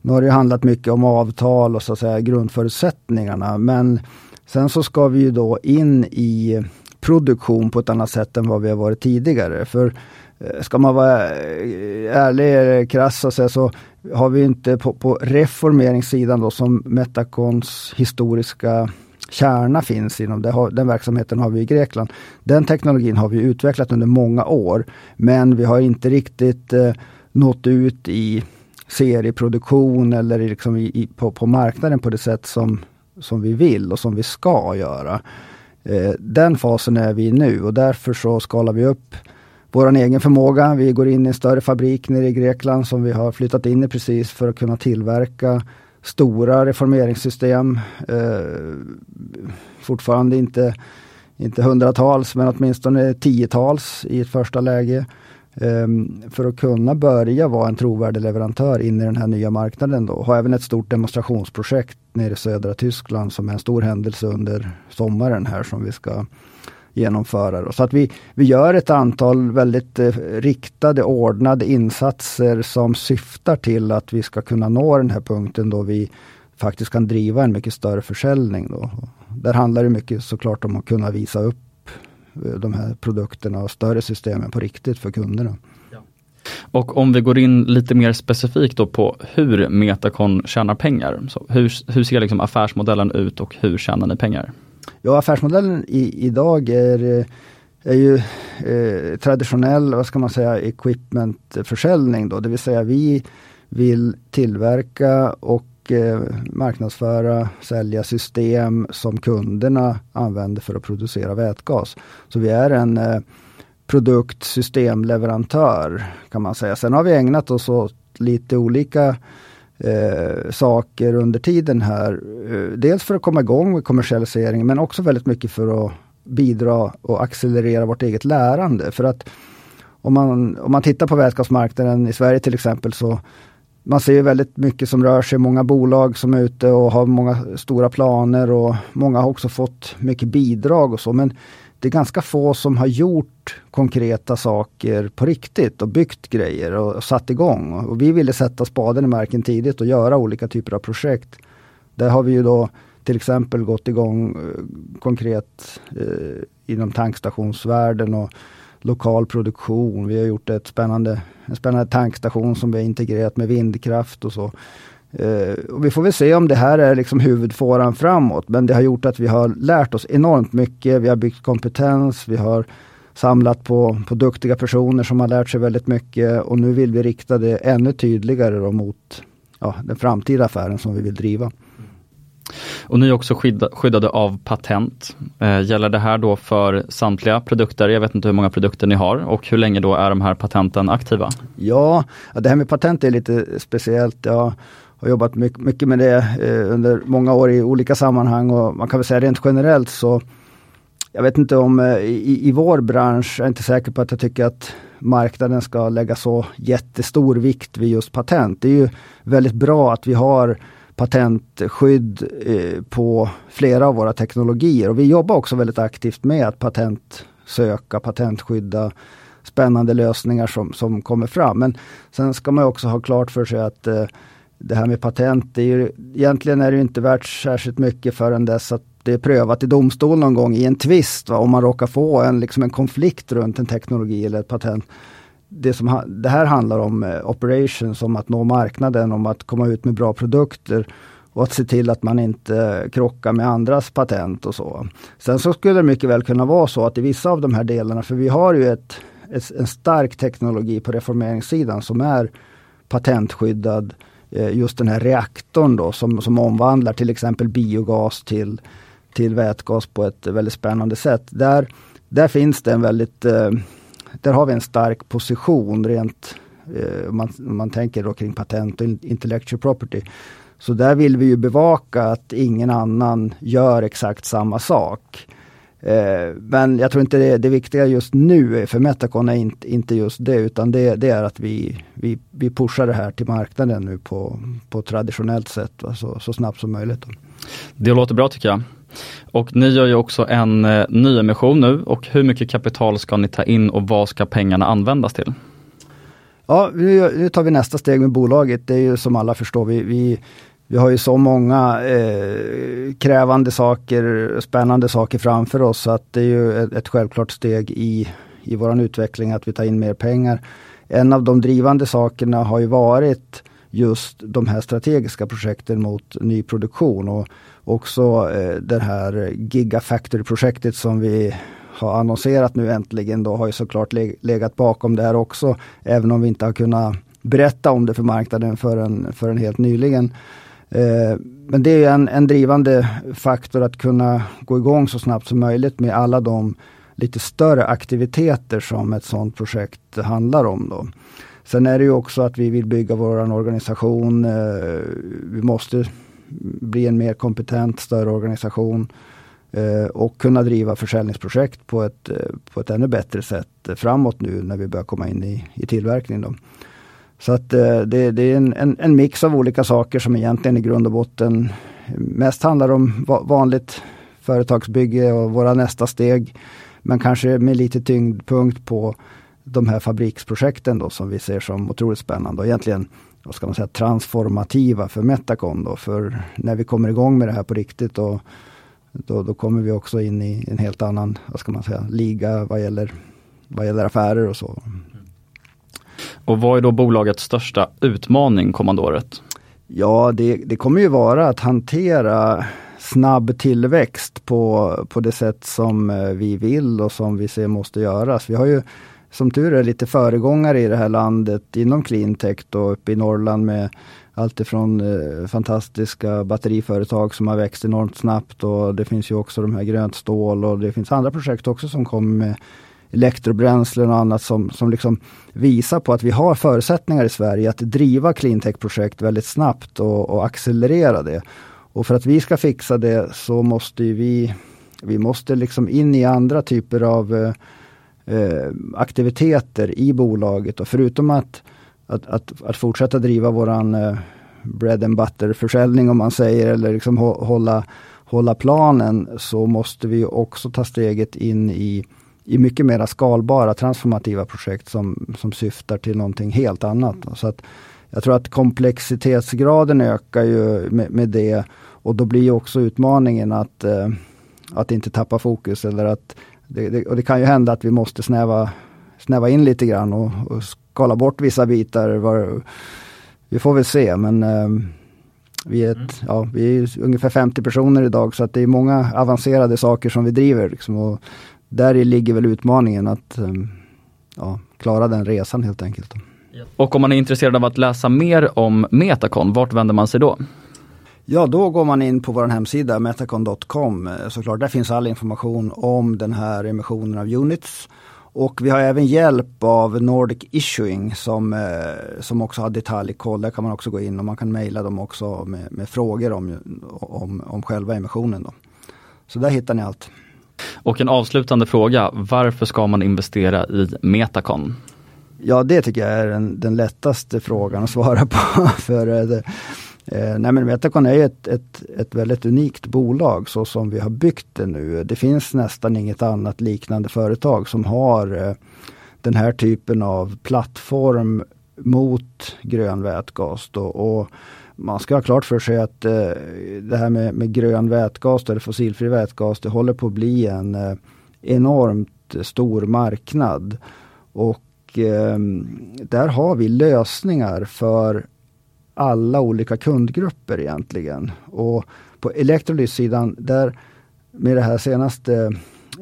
nu har det handlat mycket om avtal och så att säga grundförutsättningarna, men sen så ska vi ju då in i produktion på ett annat sätt än vad vi har varit tidigare. För eh, ska man vara eh, ärlig, krass och säga så har vi inte på, på reformeringssidan då som Metacons historiska kärna finns inom. Det den verksamheten har vi i Grekland. Den teknologin har vi utvecklat under många år. Men vi har inte riktigt eh, nått ut i serieproduktion eller liksom i, i, på, på marknaden på det sätt som, som vi vill och som vi ska göra. Eh, den fasen är vi i nu och därför så skalar vi upp vår egen förmåga. Vi går in i en större fabrik nere i Grekland som vi har flyttat in i precis för att kunna tillverka stora reformeringssystem. Eh, fortfarande inte, inte hundratals men åtminstone tiotals i ett första läge. Eh, för att kunna börja vara en trovärdig leverantör in i den här nya marknaden. Då. Har även ett stort demonstrationsprojekt nere i södra Tyskland som är en stor händelse under sommaren här som vi ska genomföra. Så att vi, vi gör ett antal väldigt eh, riktade, ordnade insatser som syftar till att vi ska kunna nå den här punkten då vi faktiskt kan driva en mycket större försäljning. Då. Där handlar det mycket såklart om att kunna visa upp eh, de här produkterna och större systemen på riktigt för kunderna. Och om vi går in lite mer specifikt då på hur Metacon tjänar pengar. Så hur, hur ser liksom affärsmodellen ut och hur tjänar ni pengar? Ja, affärsmodellen i, idag är, eh, är ju eh, traditionell, vad ska man säga, equipmentförsäljning då, det vill säga vi vill tillverka och eh, marknadsföra, sälja system som kunderna använder för att producera vätgas. Så vi är en eh, produktsystemleverantör kan man säga. Sen har vi ägnat oss åt lite olika eh, saker under tiden här. Eh, dels för att komma igång med kommersialisering men också väldigt mycket för att bidra och accelerera vårt eget lärande. För att om man, om man tittar på vätgasmarknaden i Sverige till exempel så man ser väldigt mycket som rör sig, många bolag som är ute och har många stora planer och många har också fått mycket bidrag och så. Men det är ganska få som har gjort konkreta saker på riktigt och byggt grejer och, och satt igång. Och vi ville sätta spaden i marken tidigt och göra olika typer av projekt. Där har vi ju då till exempel gått igång eh, konkret eh, inom tankstationsvärlden och lokal produktion. Vi har gjort ett spännande, en spännande tankstation som vi har integrerat med vindkraft och så. Uh, och vi får väl se om det här är liksom huvudfåran framåt. Men det har gjort att vi har lärt oss enormt mycket. Vi har byggt kompetens. Vi har samlat på, på duktiga personer som har lärt sig väldigt mycket. Och nu vill vi rikta det ännu tydligare mot ja, den framtida affären som vi vill driva. Och ni är också skydda, skyddade av patent. Eh, gäller det här då för samtliga produkter? Jag vet inte hur många produkter ni har och hur länge då är de här patenten aktiva? Ja, det här med patent är lite speciellt. Jag har jobbat mycket med det eh, under många år i olika sammanhang och man kan väl säga rent generellt så jag vet inte om eh, i, i vår bransch, jag är inte säker på att jag tycker att marknaden ska lägga så jättestor vikt vid just patent. Det är ju väldigt bra att vi har patentskydd eh, på flera av våra teknologier och vi jobbar också väldigt aktivt med att patentsöka, patentskydda spännande lösningar som, som kommer fram. Men sen ska man också ha klart för sig att eh, det här med patent, det är ju, egentligen är det inte värt särskilt mycket förrän dess att det är prövat i domstol någon gång i en tvist. Om man råkar få en, liksom en konflikt runt en teknologi eller ett patent. Det, som, det här handlar om eh, operations, om att nå marknaden, om att komma ut med bra produkter. och att se till att man inte eh, krockar med andras patent och så. Sen så skulle det mycket väl kunna vara så att i vissa av de här delarna, för vi har ju ett, ett en stark teknologi på reformeringssidan som är patentskyddad. Eh, just den här reaktorn då som, som omvandlar till exempel biogas till, till vätgas på ett väldigt spännande sätt. Där, där finns det en väldigt, eh, där har vi en stark position rent eh, om man, om man tänker då kring patent och intellectual property. Så där vill vi ju bevaka att ingen annan gör exakt samma sak. Eh, men jag tror inte det, det viktiga just nu för Metacon är inte, inte just det utan det, det, är att vi, vi, vi pushar det här till marknaden nu på, på traditionellt sätt så, så snabbt som möjligt. Det låter bra tycker jag. Och ni gör ju också en eh, nyemission nu och hur mycket kapital ska ni ta in och vad ska pengarna användas till? Ja, nu, nu tar vi nästa steg med bolaget. Det är ju som alla förstår, vi, vi vi har ju så många eh, krävande saker, spännande saker framför oss så att det är ju ett, ett självklart steg i, i våran utveckling att vi tar in mer pengar. En av de drivande sakerna har ju varit just de här strategiska projekten mot nyproduktion och också eh, det här Gigafactory-projektet som vi har annonserat nu äntligen då har ju såklart legat bakom det här också. Även om vi inte har kunnat berätta om det för marknaden förrän, förrän helt nyligen. Eh, men det är en, en drivande faktor att kunna gå igång så snabbt som möjligt med alla de lite större aktiviteter som ett sådant projekt handlar om. Då. Sen är det ju också att vi vill bygga vår organisation. Eh, vi måste bli en mer kompetent, större organisation eh, och kunna driva försäljningsprojekt på ett, på ett ännu bättre sätt framåt nu när vi börjar komma in i, i tillverkning. Då. Så att eh, det, det är en, en, en, mix av olika saker som egentligen i grund och botten mest handlar om vanligt företagsbygge och våra nästa steg. Men kanske med lite tyngdpunkt på de här fabriksprojekten då som vi ser som otroligt spännande och egentligen vad ska man säga, transformativa för Metacon. Då, för när vi kommer igång med det här på riktigt då, då, då kommer vi också in i en helt annan vad ska man säga, liga vad gäller, vad gäller affärer och så. Och vad är då bolagets största utmaning kommande året? Ja, det, det kommer ju vara att hantera snabb tillväxt på, på det sätt som eh, vi vill och som vi ser måste göras. Vi har ju som tur är lite föregångare i det här landet inom cleantech och uppe i Norrland med alltifrån eh, fantastiska batteriföretag som har växt enormt snabbt och det finns ju också de här grönt stål och det finns andra projekt också som kommer med elektrobränslen och annat som, som liksom visar på att vi har förutsättningar i Sverige att driva cleantech-projekt väldigt snabbt och, och accelerera det. Och för att vi ska fixa det så måste vi, vi måste liksom in i andra typer av eh, eh, aktiviteter i bolaget. Och förutom att, att, att, att fortsätta driva våran eh, bread and butter försäljning om man säger, eller liksom hålla, hålla planen, så måste vi också ta steget in i i mycket mera skalbara transformativa projekt som, som syftar till någonting helt annat. Så att jag tror att komplexitetsgraden ökar ju med, med det och då blir också utmaningen att, eh, att inte tappa fokus eller att det, det, och det kan ju hända att vi måste snäva, snäva in lite grann och, och skala bort vissa bitar. Var, vi får väl se men eh, vi är, ett, mm. ja, vi är ungefär 50 personer idag så att det är många avancerade saker som vi driver. Liksom, och där ligger väl utmaningen att ehm, ja, klara den resan helt enkelt. Och om man är intresserad av att läsa mer om Metacon, vart vänder man sig då? Ja, då går man in på vår hemsida metacon.com eh, såklart. Där finns all information om den här emissionen av units. Och vi har även hjälp av Nordic Issuing som, eh, som också har detaljkoll. Där kan man också gå in och man kan mejla dem också med, med frågor om, om, om själva emissionen. Då. Så där hittar ni allt. Och en avslutande fråga, varför ska man investera i Metacon? Ja det tycker jag är den, den lättaste frågan att svara på. för eh, det, eh, nej men Metacon är ett, ett, ett väldigt unikt bolag så som vi har byggt det nu. Det finns nästan inget annat liknande företag som har eh, den här typen av plattform mot grön vätgas. Då. Och man ska ha klart för sig att eh, det här med, med, grön vätgas eller fossilfri vätgas, det håller på att bli en eh, enormt stor marknad. Och eh, där har vi lösningar för alla olika kundgrupper egentligen. Och på elektrolyssidan, där med det här senaste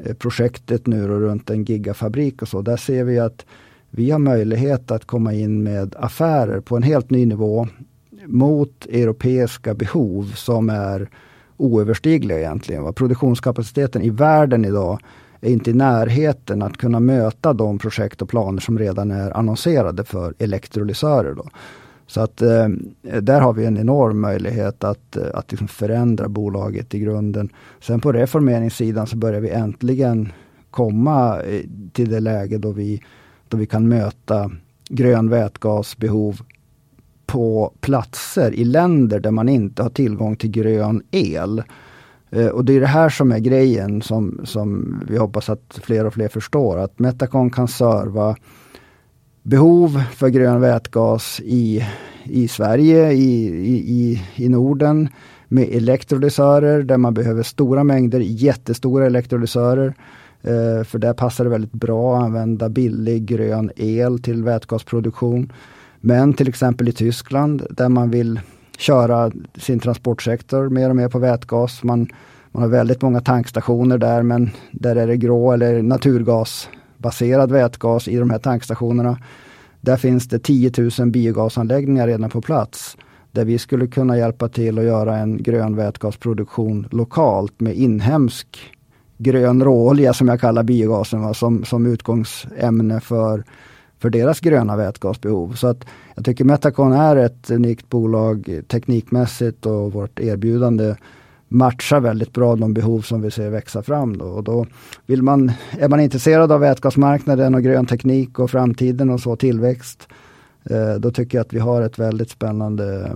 eh, projektet nu runt en gigafabrik och så, där ser vi att vi har möjlighet att komma in med affärer på en helt ny nivå mot europeiska behov som är oöverstigliga egentligen. Produktionskapaciteten i världen idag är inte i närheten att kunna möta de projekt och planer som redan är annonserade för elektrolysörer. Då. Så att eh, där har vi en enorm möjlighet att, eh, att liksom förändra bolaget i grunden. Sen på reformeringssidan så börjar vi äntligen komma eh, till det läge då vi, då vi kan möta grön vätgasbehov på platser i länder där man inte har tillgång till grön el. Eh, och det är det här som är grejen som, som vi hoppas att fler och fler förstår. Att Metacon kan serva behov för grön vätgas i, i Sverige, i, i, i Norden med elektrolysörer där man behöver stora mängder jättestora elektrolysörer. Eh, för där passar det väldigt bra att använda billig grön el till vätgasproduktion. Men till exempel i Tyskland där man vill köra sin transportsektor mer och mer på vätgas. Man, man har väldigt många tankstationer där men där är det grå eller naturgasbaserad vätgas i de här tankstationerna. Där finns det 10 000 biogasanläggningar redan på plats där vi skulle kunna hjälpa till att göra en grön vätgasproduktion lokalt med inhemsk grön råolja som jag kallar biogasen va, som, som utgångsämne för för deras gröna vätgasbehov. Så att jag tycker Metacon är ett unikt bolag teknikmässigt och vårt erbjudande matchar väldigt bra de behov som vi ser växa fram. Då. Och då vill man, är man intresserad av vätgasmarknaden och grön teknik och framtiden och så tillväxt, eh, då tycker jag att vi har ett väldigt spännande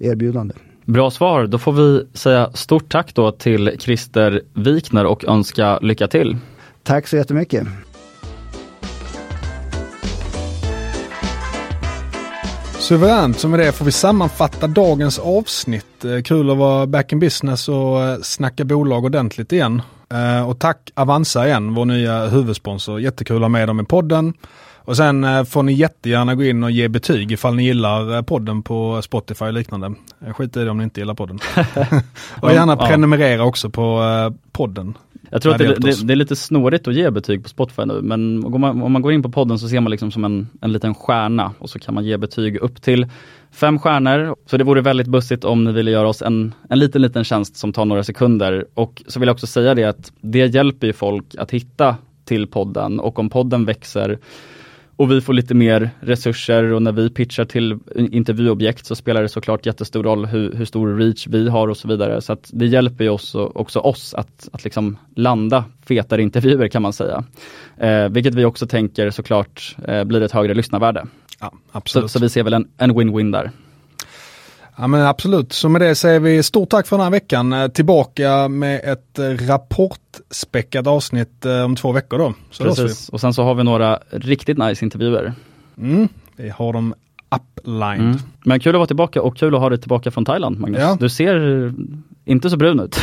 eh, erbjudande. Bra svar, då får vi säga stort tack då till Christer Wikner och önska lycka till. Tack så jättemycket. Suveränt, så med det får vi sammanfatta dagens avsnitt. Eh, kul att vara back in business och eh, snacka bolag ordentligt igen. Eh, och tack Avanza igen, vår nya huvudsponsor. Jättekul att ha med dem i podden. Och sen får ni jättegärna gå in och ge betyg ifall ni gillar podden på Spotify och liknande. Skit i det om ni inte gillar podden. och gärna prenumerera också på podden. Jag tror att det, det, det, är lite snårigt att ge betyg på Spotify nu, men om man, om man går in på podden så ser man liksom som en, en liten stjärna och så kan man ge betyg upp till fem stjärnor. Så det vore väldigt bussigt om ni ville göra oss en, en liten, liten tjänst som tar några sekunder. Och så vill jag också säga det att det hjälper ju folk att hitta till podden och om podden växer och vi får lite mer resurser och när vi pitchar till intervjuobjekt så spelar det såklart jättestor roll hur, hur stor reach vi har och så vidare. Så att det hjälper ju också, också oss att, att liksom landa fetare intervjuer kan man säga. Eh, vilket vi också tänker såklart eh, blir ett högre lyssnarvärde. Ja, absolut. Så, så vi ser väl en win-win där. Ja men absolut, så med det säger vi stort tack för den här veckan. Eh, tillbaka med ett eh, rapportspäckat avsnitt eh, om två veckor då. Så Precis, och sen så har vi några riktigt nice intervjuer. Mm, vi har dem uplined. Mm. Men kul att vara tillbaka och kul att ha dig tillbaka från Thailand Magnus. Ja. Du ser inte så brun ut.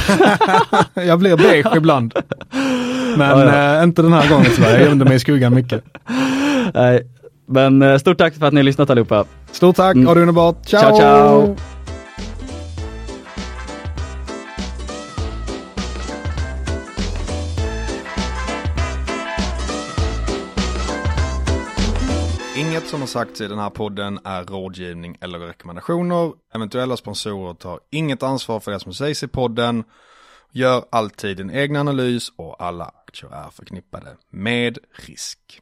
jag blir beige ibland. Men ja, ja. Äh, inte den här gången tyvärr, jag gömde mig i skuggan mycket. Nej, men eh, stort tack för att ni har lyssnat allihopa. Stort tack, mm. ha det underbart. Ciao! ciao, ciao. Inget som har sagts i den här podden är rådgivning eller rekommendationer. Eventuella sponsorer tar inget ansvar för det som sägs i podden. Gör alltid en egen analys och alla aktier är förknippade med risk.